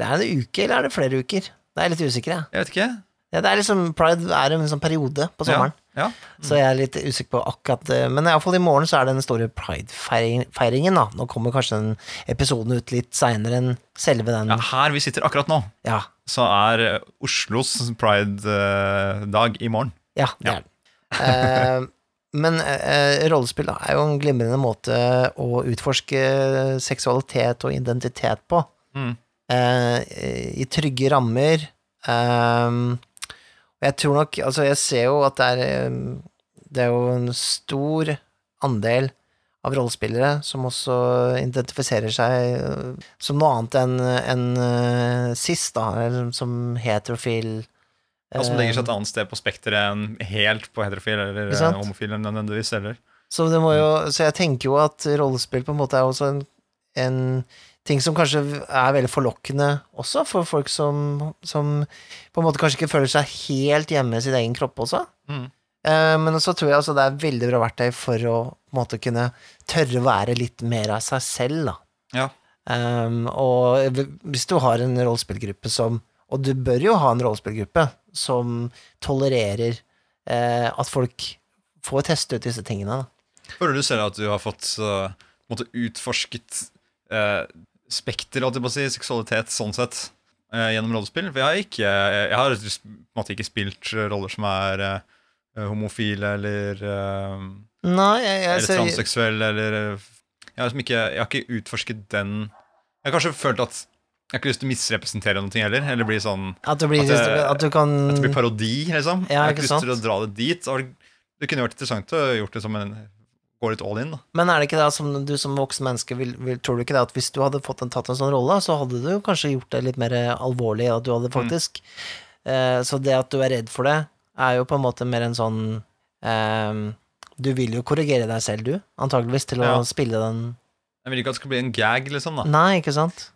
Det er en uke, eller er det flere uker? Det er jeg litt usikker, jeg. Jeg vet ikke. Ja, det er liksom, pride er en sånn periode på sommeren. Ja. Så jeg er litt usikker på akkurat det. Men iallfall i morgen så er det den store pride-feiringen, da. Nå kommer kanskje den episoden ut litt seinere enn selve den. ja, her vi sitter akkurat nå, Ja, så er eh, Oslos pride-dag i morgen. ja det er den. Eh, men eh, rollespill da, er jo en glimrende måte å utforske seksualitet og identitet på. Mm. Eh, I trygge rammer. Eh, jeg tror nok Altså, jeg ser jo at det er Det er jo en stor andel av rollespillere som også identifiserer seg eh, som noe annet enn en eh, cis, da, eller som heterofil. Og som legger seg et annet sted på spekteret enn helt på heterofil eller homofil enn nødvendigvis. Eller. Så, det må jo, så jeg tenker jo at rollespill på en måte er også en, en ting som kanskje er veldig forlokkende også for folk som, som på en måte kanskje ikke føler seg helt hjemme i sin egen kropp også. Mm. Eh, men så tror jeg altså det er veldig bra verktøy for å måte kunne tørre å være litt mer av seg selv, da. Ja. Um, og hvis du har en rollespillgruppe som Og du bør jo ha en rollespillgruppe som tolererer eh, at folk får teste ut disse tingene. Da. Føler du selv at du har fått uh, utforsket uh, spekter, av si, seksualitet sånn sett, eh, gjennom rollespill? For jeg har ikke, jeg har på en måte ikke spilt eh, roller som er eh, homofile eller, Nei, jeg, jeg, eller transseksuelle eller jeg har, liksom ikke, jeg har ikke utforsket den Jeg har kanskje følt at jeg har ikke lyst til å misrepresentere noe heller, eller bli sånn At det blir At jeg, At du kan At det blir parodi, liksom. Ja, jeg har ikke lyst til å dra det dit. Det, det kunne vært interessant å gjort det som en Gå litt all in, da. Men er det ikke det som du som voksen menneske vil, vil, Tror du ikke det at hvis du hadde fått en, tatt en sånn rolle, så hadde du kanskje gjort det litt mer alvorlig, at du hadde Mm. eh, Så det at du er redd for det, er jo på en måte mer en sånn eh, Du vil jo korrigere deg selv, du, antageligvis, til å Ja. spille den Jeg vil ikke at det skal bli en gag, liksom. da Nei, ikke sant?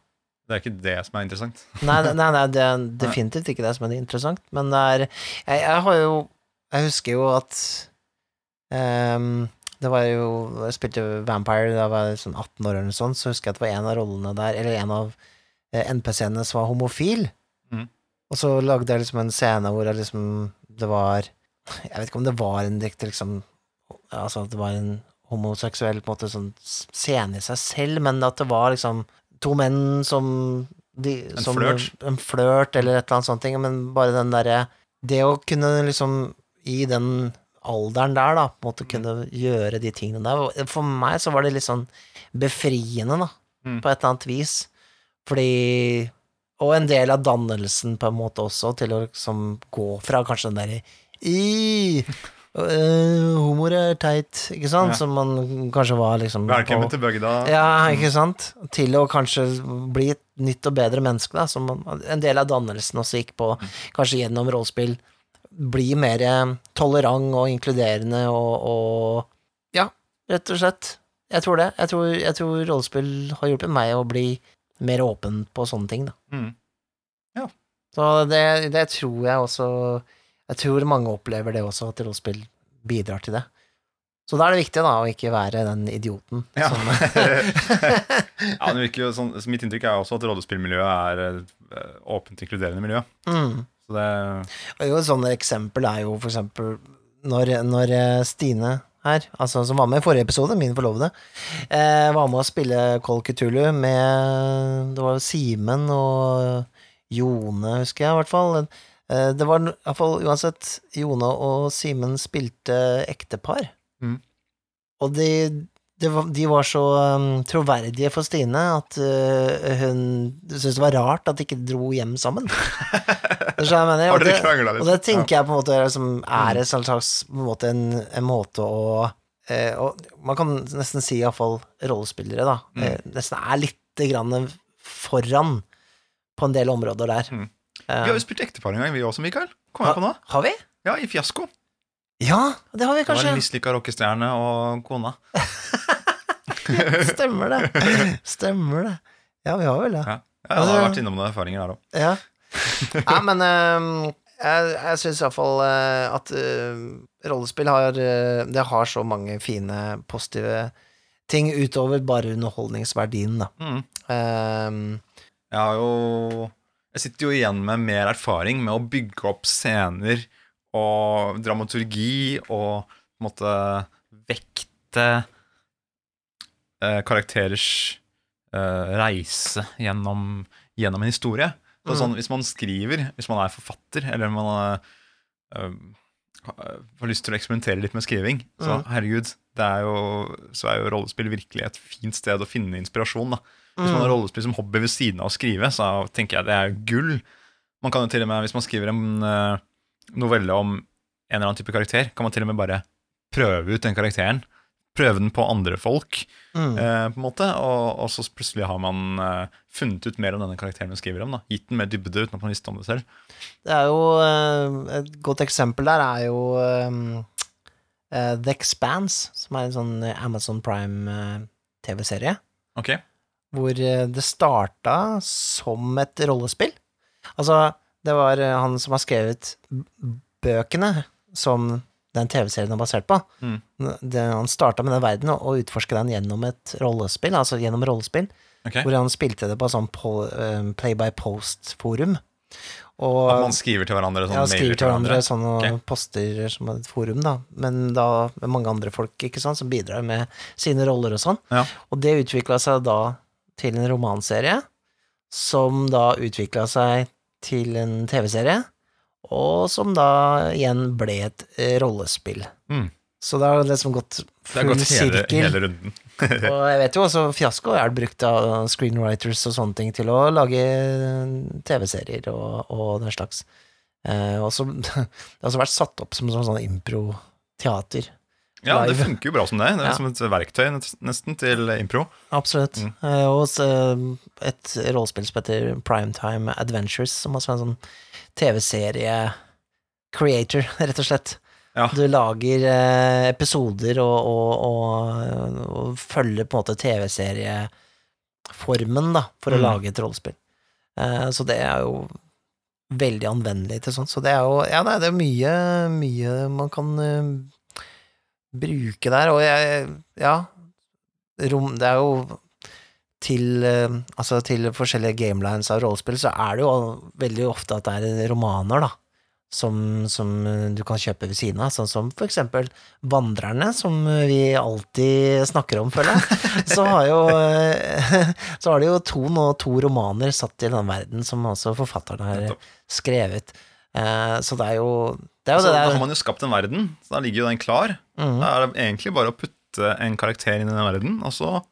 Det er ikke det som er interessant. Nei, nei, nei, det er definitivt ikke det som er interessant, men det er Jeg, jeg har jo Jeg husker jo at ehm, Det var jo Jeg spilte Vampire da jeg var sånn 18 år eller sånn, så husker jeg at det var en av rollene der, eller en av eh, NPC-ene som var homofil. Mm. Og så lagde jeg liksom en scene hvor jeg liksom Det var Jeg vet ikke om det var en direkte liksom Altså at det var en homoseksuell på en måte sånn scene i seg selv, men at det var liksom to menn som de, En som, flørt. En flørt, eller et eller annet sånt, men bare den derre Det å kunne liksom i den alderen der, da, på en måte kunne gjøre de tingene der For meg så var det litt sånn befriende, da, Mm. på et eller annet vis. Fordi Og en del av dannelsen, på en måte også, til å liksom gå fra kanskje den derre i Humor Homoer er teit, ikke sant? Ja. Som man kanskje var liksom Velkommen på- til bygda. ja, ikke sant? Til å kanskje bli et nytt og bedre menneske, da. Som man- en del av dannelsen også gikk på, kanskje gjennom rollespill. Bli mer eh, tolerant og inkluderende og, og Ja, rett og slett. Jeg tror det. Jeg tror, jeg tror rollespill har hjulpet meg å bli mer åpen på sånne ting, da. Mm. Så det, det tror jeg også jeg tror mange opplever det også, at rollespill bidrar til det. Så da er det viktig da å ikke være den idioten Ja. som ja, det virker jo sånn, så Mitt inntrykk er også at rollespillmiljøet er et eh, åpent, inkluderende miljø. mm. Så det et sånt eksempel er jo for eksempel når, når eh, Stine her, altså som var med i forrige episode, min forlovede, eh, var med å spille Call Cthulhu med Det var jo Simen og Jone, husker jeg i hvert fall. Eh, det var i hvert fall uansett Jone og Simen spilte ektepar. Mm. Og de, var, de var så um, troverdige for Stine at uh, hun syntes det var rart at de ikke dro hjem sammen. Mener. Har dere det- krangla litt? og det tenker jeg på en måte liksom, er en slags på en måte en, en måte å uh, og Man kan nesten si iallfall rollespillere, da. Mm. uh, nesten er litt grann foran på en del områder der. Mm. Eh, Vi har jo spilt ektepar en gang, vi også, Mikael. Kommer jeg på nå? har vi? Ja, i Fiasko. Ja, det har vi kanskje. Det var en mislykka rockestjerne og kona. Stemmer det. Stemmer det. Ja, vi har vel det. Ja, ja jeg har vært innom noen erfaringer der òg. Ja. ja men uh, jeg, jeg syns iallfall uh, at uh, rollespill har uh, Det har så mange fine, positive ting utover bare underholdningsverdien, da. Mm. Ehm, Jeg har jo Jeg sitter jo igjen med mer erfaring med å bygge opp scener og dramaturgi og på en måte vekte eh, karakterers eh, reise gjennom, gjennom en historie. Mm. sånn, hvis man skriver, hvis man er forfatter, eller man eh, har- har lyst til å eksperimentere litt med skriving, så Mm. herregud, det er jo, så er jo rollespill virkelig et fint sted å finne inspirasjon. da. Hvis man har mm, rollespill som hobby ved siden av å skrive, så tenker jeg det er gull. Man kan jo til og med, Hvis man skriver en eh, novelle om en eller annen type karakter, kan man til og med bare prøve ut den karakteren. Prøve den på andre folk, mm. eh, på en måte, og, og så plutselig har man eh, funnet ut mer om denne karakteren man skriver om. da. Gitt den mer dybde uten at man visste om det selv. Det er jo eh, Et godt eksempel der er jo eh, The Expanse, som er en sånn Amazon Prime-TV-serie. Ok, hvor eh, det starta som et rollespill. Altså, det var eh, han som har skrevet bøkene som den TV-serien er basert på. Mm. Det, han starta med den verden og, utforska den gjennom et rollespill, altså gjennom rollespill, okay. hvor han spilte det på sånn eh, play by post-forum. At man skriver til hverandre sånn ja, skriver til hverandre sånn og okay. poster som et forum, da. Men da med mange andre folk, ikke sant, som bidrar med sine roller og sånn. Ja. Og det utvikla seg da til en romanserie, som da utvikla seg til en TV-serie, og som da igjen ble et eh, rollespill. Mm. Så det har liksom gått Det har full gått hele, sirkel. hele runden. Og jeg vet jo også Fiasko er brukt av screenwriters og sånne ting til å lage TV-serier og, og den slags. Eh, og så, det har også vært satt opp som sånn, sånn impro-teater. Ja, det funker jo bra som det. Det er Ja. som et verktøy nesten til impro. Absolutt. Mm. Eh, og eh, et rollespill som heter Primetime Adventures, som også er en sånn TV-serie creator, rett og slett. Ja. Du lager eh, episoder og, og, og, og følger på en måte TV-serieformen, da, for å Mm. lage et rollespill. Eh, så det er jo veldig anvendelig til sånt. Så det er jo Ja, det er mye, mye man kan bruke der, og jeg Ja, rom Det er jo til, eh, altså til forskjellige gamelines av rollespill, så er det jo veldig ofte at det er romaner, da, som, som du kan kjøpe ved siden av, sånn som for eksempel Vandrerne, som vi alltid snakker om, føler jeg. Så har jo eh, Så har de jo to, nå, to romaner satt i den verden som også forfatterne har skrevet. Eh, Så det er jo Det er jo Altså, det da har man jo skapt en verden, så da ligger jo den klar. Mhm. Da er det egentlig bare å putte en karakter inn i den verden, og så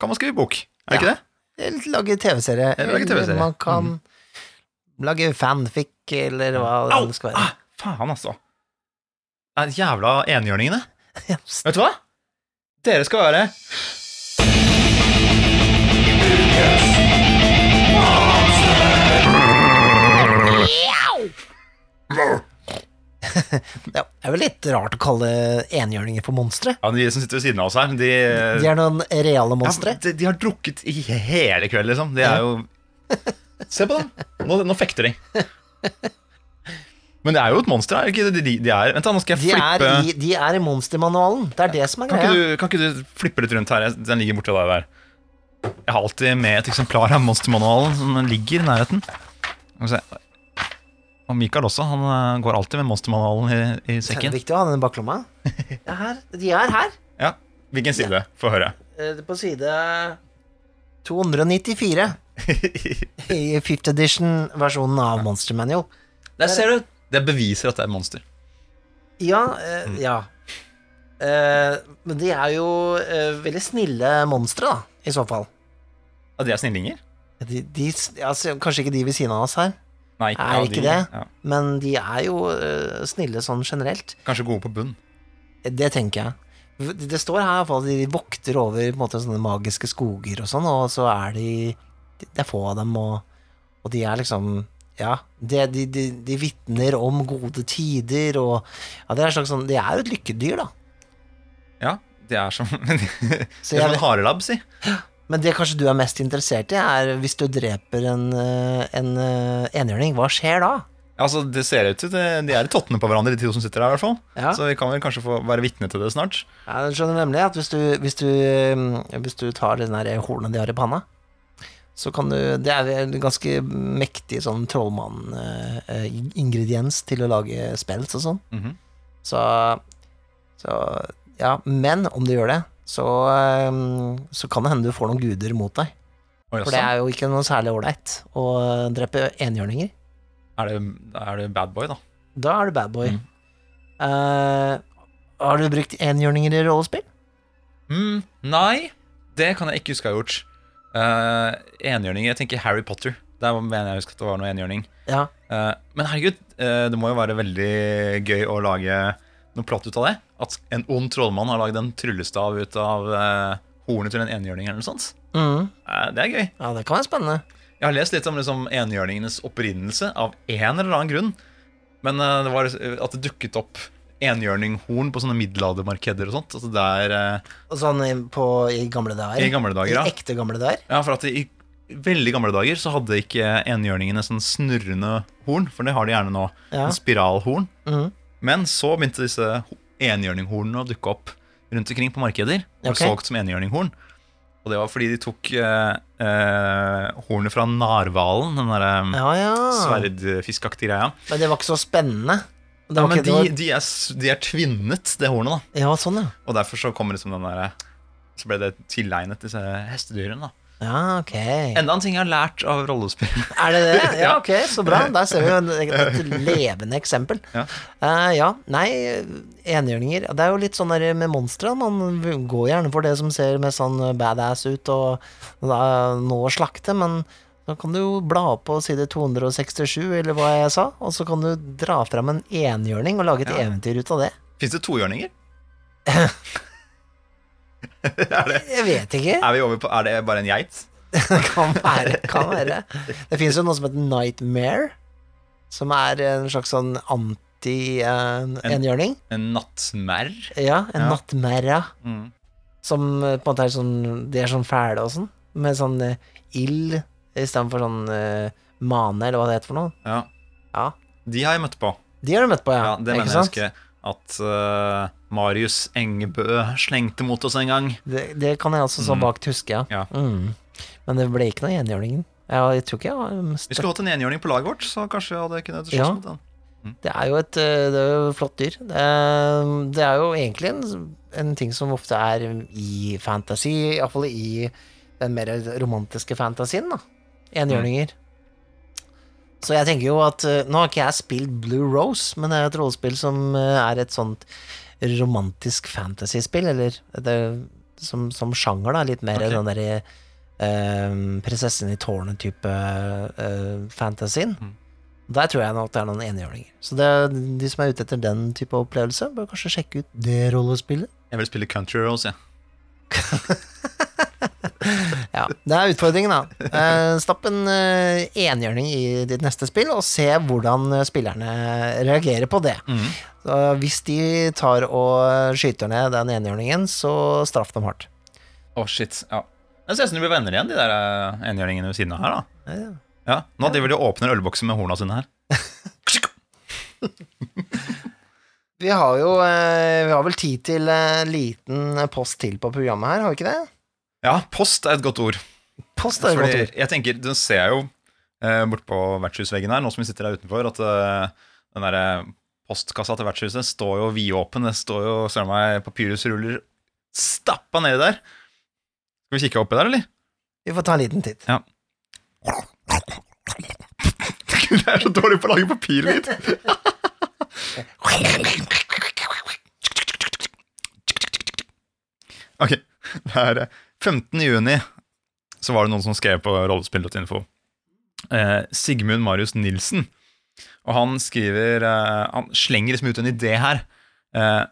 kan man skrive bok. Er det Ja. ikke det? Eller lage TV-serie. Eller lage TV-serie. Man kan lage fanfic, eller hva Au! det skal være. Ah, faen, altså. Er jævla enhjørningene. Ja, Vet du hva? Dere skal være Det er vel litt rart å kalle enhjørninger for monstre. Ja, De som sitter ved siden av oss her, de, De er noen reale monstre. ja, de, de har drukket i hele kveld, liksom. De er jo Se på dem! Nå, nå fekter de. Men det er jo et monster, her. De, de er, vent da, nå skal De jeg er, flippe i, de er i monstermanualen. Det er det som er kan greia. du, kan ikke du flippe litt rundt her? Den ligger borti deg der. Jeg har alltid med et eksemplar av monstermanualen som ligger i nærheten. Skal vi se. Og Mikael også. Han eh, går alltid med monstermanualen i, i Det er viktig å ha den i baklomma. Her. De er her. Ja, Hvilken side? Få høre. Eh, På side 294 i 5th edition-versjonen av Monster Manual. Der ser du. Det beviser at det er monster. Ja, eh, ja. Eh, men de er jo eh, veldig snille monstre, da, i så fall. Ja, De er snillinger? De, de, altså, kanskje ikke de ved siden av oss her, Nei, Er ja, ikke de- det? Ja. men de er jo uh, snille sånn generelt. Kanskje gode på bunn. Det tenker jeg. Det står her at de vokter over måte, sånne magiske skoger og sånn, og så er de Det er få av dem, og, og de er liksom Ja, de, de, de, de vitner om gode tider, og ja, det er slags sånn De er jo et lykkedyr, da. Ja, de er som Det er som en harelabb, si. men det kanskje du er mest interessert i, er hvis du dreper en, eh, en eh, enhjørning, hva skjer da? Altså, Det ser ut til det, De er i tottene på hverandre, de to som sitter her. i hvert fall Ja. Så vi kan vel kanskje få være vitne til det snart. Jeg skjønner nemlig at hvis du, hvis du, eh, hvis du tar den der hornet de har i panna, så kan du Det er en ganske mektig sånn trollmann-ingrediens til å lage spells og sånn. Mhm. Så, så Ja, men om du gjør det, så, eh, så kan det hende du får noen guder mot deg. For det er jo ikke noe særlig ålreit å drepe enhjørninger. er, det, er det bad boy, da? Da er du bad boy. Mm. Uh, har du brukt enhjørninger i rollespill? Mm, nei, det kan jeg ikke huske jeg har gjort. Uh, enhjørninger Jeg tenker Harry Potter. Der mener jeg husker at det var noe enhjørning. Ja. Uh, men herregud, det må jo være veldig gøy å lage noe platt ut av det. At en ond trollmann har lagd en tryllestav ut av eh, hornet til en enhjørning eller noe sånt. Mm. Eh, det er gøy. ja, det kan være spennende. Jeg har lest litt om liksom, enhjørningenes opprinnelse av en eller annen grunn. Men eh, det var at det dukket opp enhjørninghorn på sånne middelaldermarkeder og sånt. Altså der, eh, Sånn i- på, i gamle dager? I gamle dager, ja. I ekte gamle dager? Ja, for at i veldig gamle dager så hadde ikke enhjørningene sånn snurrende horn, for det har de gjerne nå. Ja. En spiralhorn. Mhm. Men så begynte disse ho- enhjørninghornene å dukke opp rundt omkring på markeder. Og okay. solgt som enhjørninghorn. Og det var fordi de tok eh, eh, hornet fra narhvalen, den derre Ja, ja. sverdfiskaktige greia. Men det var ikke så spennende. Ja, men de, var, de, er, de er tvinnet, det hornet, da. ja, sånn, ja. Og derfor så kommer liksom den derre Så ble det tilegnet disse hestedyrene, da. Ja, ok. Enda en ting jeg har lært av rollespill. Er det det? Ja, ok, så bra. Der ser vi jo et levende eksempel. Ja. Uh, ja, nei, enhjørninger Det er jo litt sånn der med monstre. Man går gjerne for det som ser mest sånn badass ut, og da nå å slakte, men da kan du jo bla opp på side 267, eller hva jeg sa, og så kan du dra fram en enhjørning og lage et Ja. eventyr ut av det. Fins det tohjørninger? er, det, Jeg vet ikke. er vi over på Er det bare en geit? Det kan være. Kan være. Det finnes jo noe som heter Nightmare, som er en slags sånn anti-enhjørning. En nattmerr? ja, en Ja. nattmerra, Mm. som eh, på en måte er sånn De er sånn fæle og sånn, med sånn uh, ild istedenfor sånn uh, mane, eller hva det heter for noe. Ja. Ja. De har jeg møtt på. De har du møtt på, ja. Ja, det mener jeg ikke husker at eh, Marius Engebø slengte mot oss en gang. Det, det kan jeg også så Mm. vagt huske, ja. Ja. Mm. Men det ble ikke noe enhjørning. Jeg tror ikke jeg har Vi skulle hatt en enhjørning på laget vårt, så kanskje jeg hadde kunnet slåss Ja. mot den. Det er jo et eh, det er jo et flott dyr. Det er, det er jo egentlig en, en ting som ofte er i fantasy, iallfall i den mer romantiske fantasien, da. Enhjørninger. Så jeg tenker jo at eh, Nå har ikke jeg spilt Blue Rose, men det er et rollespill som eh, er et sånt romantisk fantasyspill, eller det, som, som sjanger, da. Litt mer okay. den derre eh, Prinsessen i tårnet-type eh, fantasien. Mm. Der tror jeg nok det er noen enhjørninger. Så det, de som er ute etter den type opplevelse, bør kanskje sjekke ut det rollespillet. Jeg vil spille Country Rose, jeg. Ja, Det er utfordringen, da. Eh, stapp en eh, enhjørning i ditt neste spill, og se hvordan eh, spillerne reagerer på det. Mm. Så hvis de tar og skyter ned den enhjørningen, så straff dem hardt. Å, shit. Ja. Det ser ut som de blir venner igjen, de der enhjørningene ved siden av her. da Ja, Ja, Nå driver de og åpner ølboksen med horna sine her. Vi har jo Vi har vel tid til en liten post til på programmet her, har vi ikke det? Ja, post er et godt ord. Post er et Fordi godt ord. jeg tenker, Du ser jo eh, bortpå vertshusveggen her, nå som vi sitter der utenfor, at eh, den der eh, postkassa til vertshuset står jo vidåpen. Det står jo søren meg papyrusruller stappa nedi der. Skal vi kikke oppi der, eller? Vi får ta en liten titt. Ja. Jeg er så dårlig på å lage papirlyd. Ok, det er eh, 15. juni så var det noen som skrev på rollespill.info. Eh, Sigmund Marius Nilsen. Og han skriver eh, Han slenger liksom ut en idé her. Eh,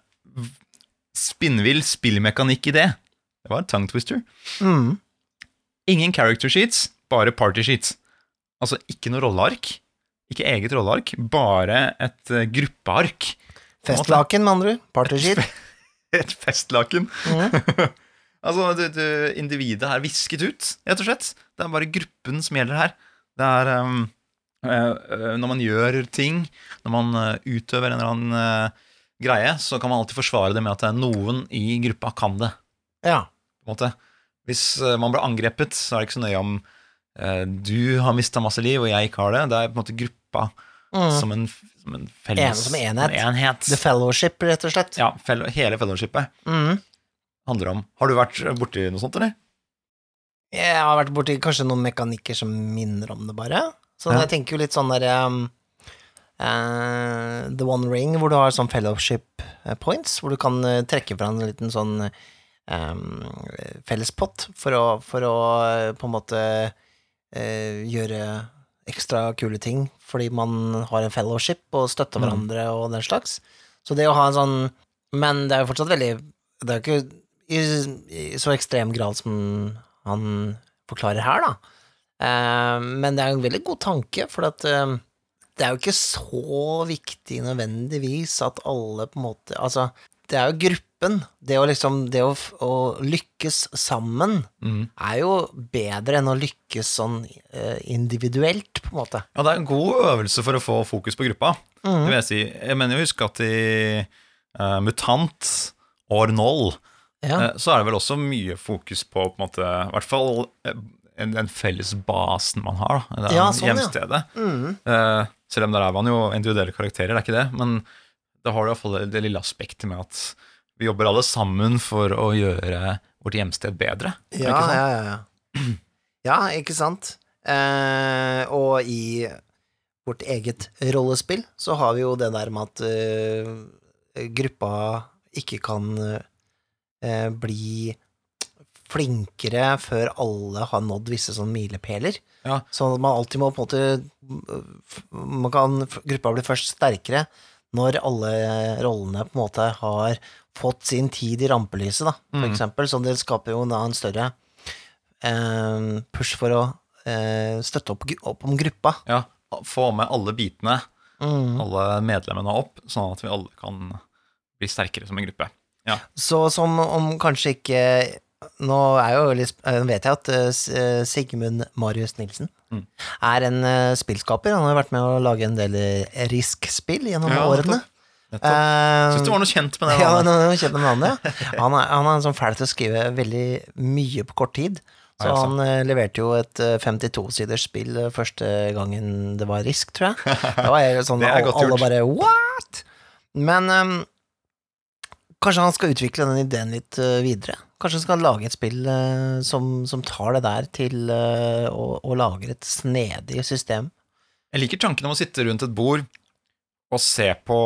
spinnvill spillmekanikkidé. Det var en tongue twister. Mm. Ingen character sheets, bare party sheets. Altså ikke noe rolleark. Ikke eget rolleark, bare et uh, gruppeark. Festlaken, med andre ord. Partyshit. Et festlaken. Mm. altså, du, du, individet er visket ut, rett og slett. Det er bare gruppen som gjelder her. Det er um, Når man gjør ting, når man eh, utøver en eller annen uh, greie, så kan man alltid forsvare det med at noen i gruppa kan det. Ja. på en måte. Hvis man blir angrepet, så er det ikke så nøye om uh, du har mista masse liv, og jeg ikke har det. Det er på en måte gruppa Mm. som, en, som en felles En som enhet. en enhet. The Fellowship, rett og slett. Ja, hele fellowshipet Mm. Handler om Har du vært borti noe sånt, eller? Jeg har vært borti kanskje noen mekanikker som minner om det, bare. Så Ja. jeg tenker jo litt sånn derre um, uh, The One Ring, hvor du har sånn fellowship eh, points, hvor du kan eh, trekke fra en liten sånn um, fellespott for å, for å på en måte uh, gjøre ekstra kule ting fordi man har en fellowship og støtter Mm. hverandre og den slags. Så det å ha en sånn Men det er jo fortsatt veldig Det er jo ikke i, i så ekstrem grad som han forklarer her, da. Uh, men det er en veldig god tanke, for at uh, det er jo ikke så viktig nødvendigvis at alle på en måte Altså, det er jo gruppen. Det å liksom Det å, å lykkes sammen Mm. er jo bedre enn å lykkes sånn uh, individuelt, på en måte. Ja, det er en god øvelse for å få fokus på gruppa. Det Mhm. vil jeg si. Jeg mener jo husk at i Mutant år 0 Ja. Eh, så er det vel også mye fokus på på en måte, i hvert fall eh, den, den felles basen man har. Da, Ja, sånn, ja. hjemstedet. Mhm. Eh, selv om der er man jo individuelle karakterer, det er ikke det. Men da har du iallfall det, det lille aspektet med at vi jobber alle sammen for å gjøre vårt hjemsted bedre. Ja, ikke sant? ja, ja, ja. Ja, ikke sant? Uh, og i vårt eget rollespill så har vi jo det der med at uh, gruppa ikke kan eh, bli flinkere før alle har nådd visse sånn milepæler. Ja. Sånn at man alltid må på en måte man kan, Gruppa blir først sterkere når alle rollene på en måte har fått sin tid i rampelyset, da, for Mm. eksempel. Så det skaper jo da en større eh, push for å eh, støtte opp, opp om gruppa. Ja, Få med alle bitene, Mm. alle medlemmene opp, sånn at vi alle kan bli sterkere som en gruppe. Så som om kanskje ikke Nå er jo litt, eh, vet jeg at eh, eh, Sigmund Marius Nilsen Mm. er en spillskaper. Han har vært med å lage en del Risk-spill gjennom Ja, årene. Eh, Syns du var noe kjent med det? Ja, navnet? med navnet. ja. Han er, han er en sånn fæl til å skrive veldig mye på kort tid. Så han eh, leverte jo et eh, 52-siders spill første gangen det var Risk, tror jeg. Da var jeg sånn, Det alle, bare What?! Men ehm, kanskje han skal utvikle den ideen litt eh, videre. Kanskje han skal lage et spill eh, som, som tar det der til eh, å, å lage et snedig system. Jeg liker tanken om å sitte rundt et bord og se på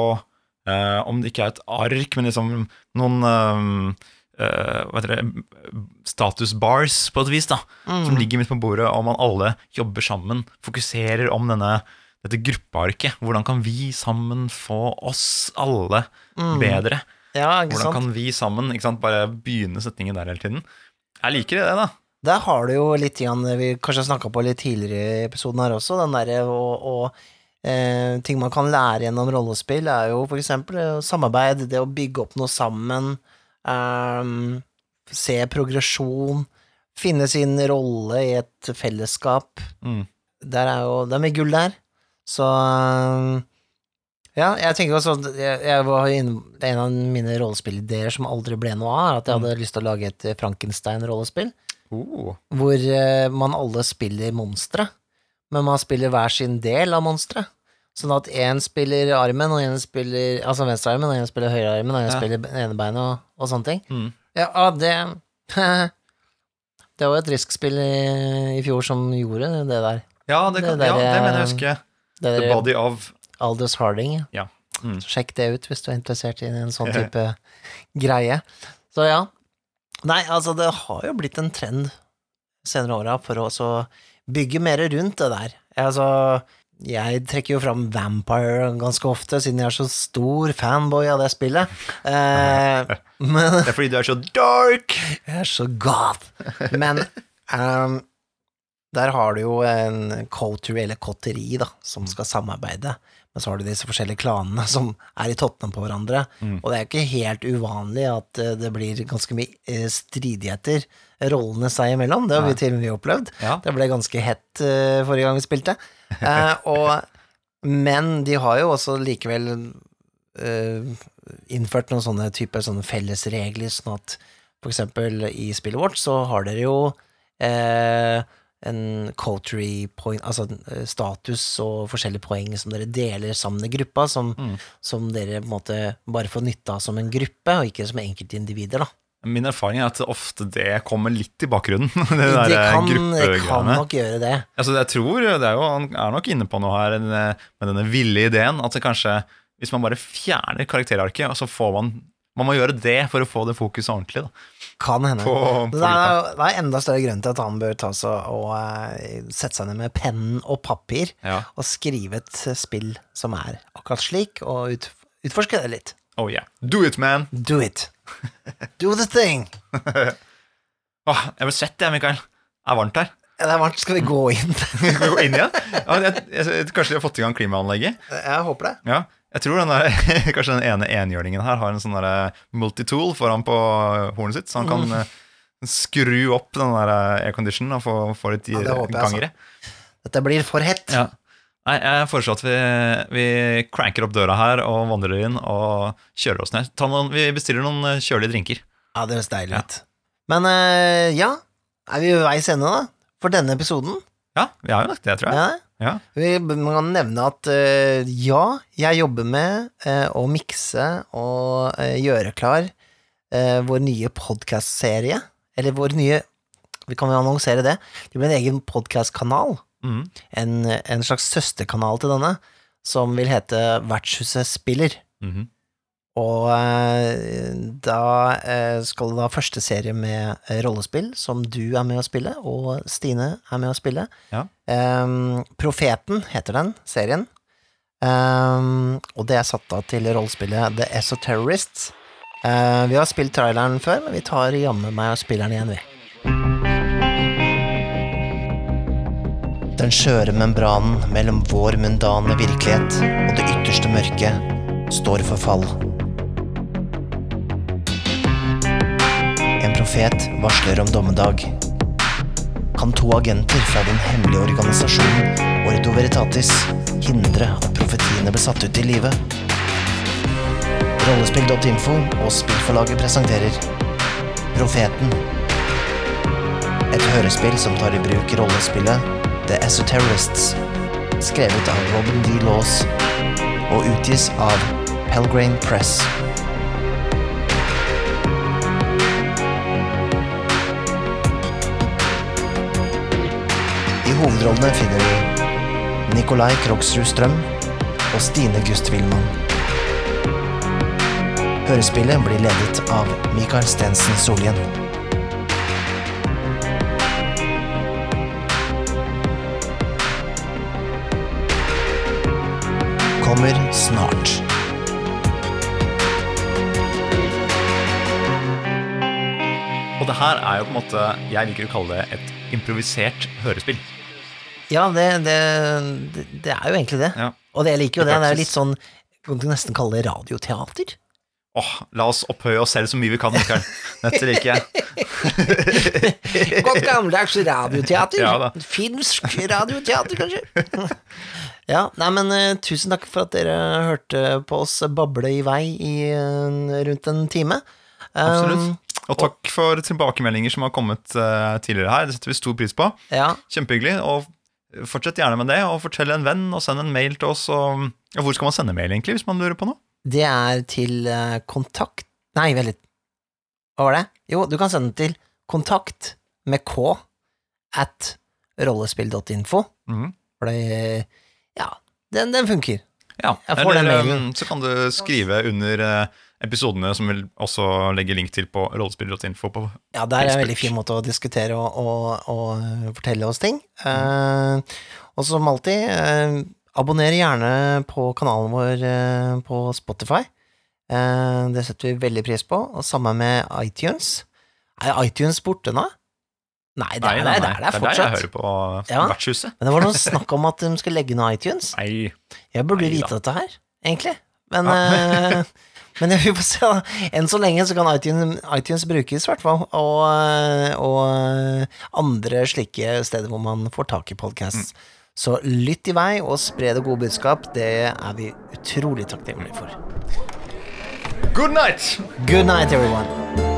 eh, om det ikke er et ark, men liksom noen eh, Uh, hva heter det, status bars, på et vis, da, som Mm. ligger midt på bordet, og man alle jobber sammen, fokuserer om denne, dette gruppearket. Hvordan kan vi sammen få oss alle Mm. bedre? Ja, ikke Hvordan sant? kan vi sammen ikke sant, bare begynne setningen der hele tiden? Jeg liker det, da. Der har du jo litt igjen, vi kanskje snakka på litt tidligere i episoden her også, den derre og eh, ting man kan lære gjennom rollespill, er jo for eksempel eh, samarbeid, det å bygge opp noe sammen, eh, se progresjon, finne sin rolle i et fellesskap. Mm. Der er jo Det er mye gull der. Så Ja, jeg tenker også at jeg, jeg var inne, En av mine rollespillideer som aldri ble noe av, er at jeg hadde lyst til å lage et Frankenstein-rollespill. Oh. Hvor uh, man alle spiller monstre, men man spiller hver sin del av monsteret. Sånn at én spiller armen, og én spiller Altså venstrearmen, og én spiller høyrearmen, og én Ja. spiller enebeinet, og, og sånne ting. Mm. Ja, ah, det Det var et Risk-spill i, i fjor som gjorde det der. Ja, det, kan, Det ja, det mener jeg å eh, huske. The Body of Aldous Harding. ja. Mm. Så Sjekk det ut hvis du er interessert i en sånn type greie. Så ja. Nei, altså, det har jo blitt en trend senere åra for å bygge mer rundt det der. Altså, jeg trekker jo fram Vampire ganske ofte, siden jeg er så stor fanboy av det spillet. Eh, men Det er fordi du er så dark! jeg er så goth. Men um, der har du jo en coterie, eller kotteri, da, som skal samarbeide. Men så har du disse forskjellige klanene som er i tottene på hverandre. Mm. Og det er ikke helt uvanlig at eh, det blir ganske mye eh, stridigheter rollene seg imellom. Det har vi til og med opplevd. Ja. Det ble ganske hett eh, forrige gang vi spilte. Eh, og, men de har jo også likevel eh, innført noen sånne typer sånne fellesregler, sånn at for eksempel i spillet vårt så har dere jo eh, en coterie point, altså eh, status og forskjellige poeng som dere deler sammen i gruppa, som, Mm. som dere på en måte bare får nytte av som en gruppe, og ikke som enkeltindivider, da. Min erfaring er at ofte det kommer litt i bakgrunnen. Det, Det, kan, kan nok gjøre det. Altså, jeg tror det er jo, Han er nok inne på noe her eh, med denne ville ideen. At kanskje, hvis man bare fjerner karakterarket, så får man Man må gjøre det for å få det fokuset ordentlig. Da, Kan hende. på, på Det er, det er enda større grunn til at han bør ta seg og eh, sette seg ned med penn og papir Ja. og skrive et spill som er akkurat slik, og ut, utforske det litt. Oh yeah. Do it, man! Do it. Do the thing. oh, jeg ble svett, jeg, Mikael. Det er varmt her. Ja, Det er varmt. Skal vi gå inn? Skal vi gå inn igjen? Ja, jeg, jeg, kanskje de har fått i gang klimaanlegget? Jeg håper det. Ja. Jeg tror den der, kanskje den ene enhjørningen her har en sånn der multitool foran på hornet sitt, så han kan mm. skru opp den der eh, airconditionen og få, få litt Ja, det håper jeg. Dette blir for hett. Ja. Nei, jeg foreslår at vi, vi cranker opp døra her og vandrer inn og kjører oss ned. Ta noen, vi bestiller noen eh, kjølige drinker. Ja, det høres deilig ut. Men eh, ja, er vi ved veis ende, da? For denne episoden? Ja, vi har jo nok det, tror jeg. Ja. Ja. Vi kan nevne at eh, ja, jeg jobber med eh, å mikse og eh, gjøre klar vår nye podkastserie. Eller vår nye Vi kan jo annonsere det. Det blir en egen podkastkanal. Mm. En, en slags søsterkanal til denne, som vil hete Vertshuset spiller. Mhm. Og eh, da eh, skal det da første serie med eh, rollespill, som du er med å spille, og Stine er med å spille. Ja. Um, Profeten heter den serien. Um, og det er satt av til rollespillet The Esoterrorists. Uh, vi har spilt traileren før, men vi tar jammen meg og spiller den igjen, vi. Den skjøre membranen mellom vår mundane virkelighet og det ytterste mørket står for fall. Profet varsler om dommedag. Kan to agenter fra den hemmelige organisasjonen Ordo Veritatis hindre at profetiene ble satt ut i livet? Rollespill.info og spillforlaget presenterer Profeten. Et hørespill som tar i bruk rollespillet The Esoterrorists, skrevet av Robin D. Laws og utgis av Pelgrane Press. Hovedrollene finner du Nikolai Krogsrud Strøm og Stine Gust Wilman. Hørespillet blir ledet av Mikael Stensen Solien. Kommer snart. Og det her er jo på en måte Jeg liker å kalle det et improvisert hørespill. Ja, det, det, det, er jo egentlig det. Ja. Og det jeg liker jo det. Det er jo litt sånn Kan du nesten kalle det radioteater? Åh, La oss opphøye oss selv så mye vi kan, Mikael. Dette liker jeg. Godt gammeldags radioteater. Ja. Finsk radioteater, kanskje. Ja, nei, men uh, tusen takk for at dere hørte på oss bable i vei i uh, rundt en time. Absolutt. Um, Og takk for tilbakemeldinger som har kommet uh, tidligere her. Det setter vi stor pris på. ja, Kjempehyggelig. Og fortsett gjerne med det, og fortell en venn, og send en mail til oss. Og, og hvor skal man sende mail, egentlig, hvis man lurer på noe? det er til eh, kontakt Nei, vent litt. Hva var det? Jo, du kan sende den til kontakt med k at rollespill.info. Mm. For det Ja, den, den funker. Ja, Jeg får den eller mailen. um, så kan du skrive under eh, episodene, som vil også legge link til på rollespiller.info. på Ja, det er en veldig fin måte å diskutere og, og, og fortelle oss ting. Eh, og som alltid, uh, abonner gjerne på kanalen vår uh, på Spotify. Det setter vi veldig pris på. Og sammen med iTunes. Er iTunes borte nå? Nei, det er, Nei, nei, det, er, det er det er der jeg fortsatt. hører på Ja. Vertshuset. Men det var noe snakk om at de skal legge ned iTunes. Nei. Jeg burde vite dette her, egentlig. Men, men vi får se. da. Enn så lenge så kan iTunes, iTunes brukes, i hvert fall. Og, eh, og eh, andre slike steder hvor man får tak i podkast. Så lytt i vei og spre det gode budskap. Det er vi utrolig takknemlige for. Good night! Good night, everyone.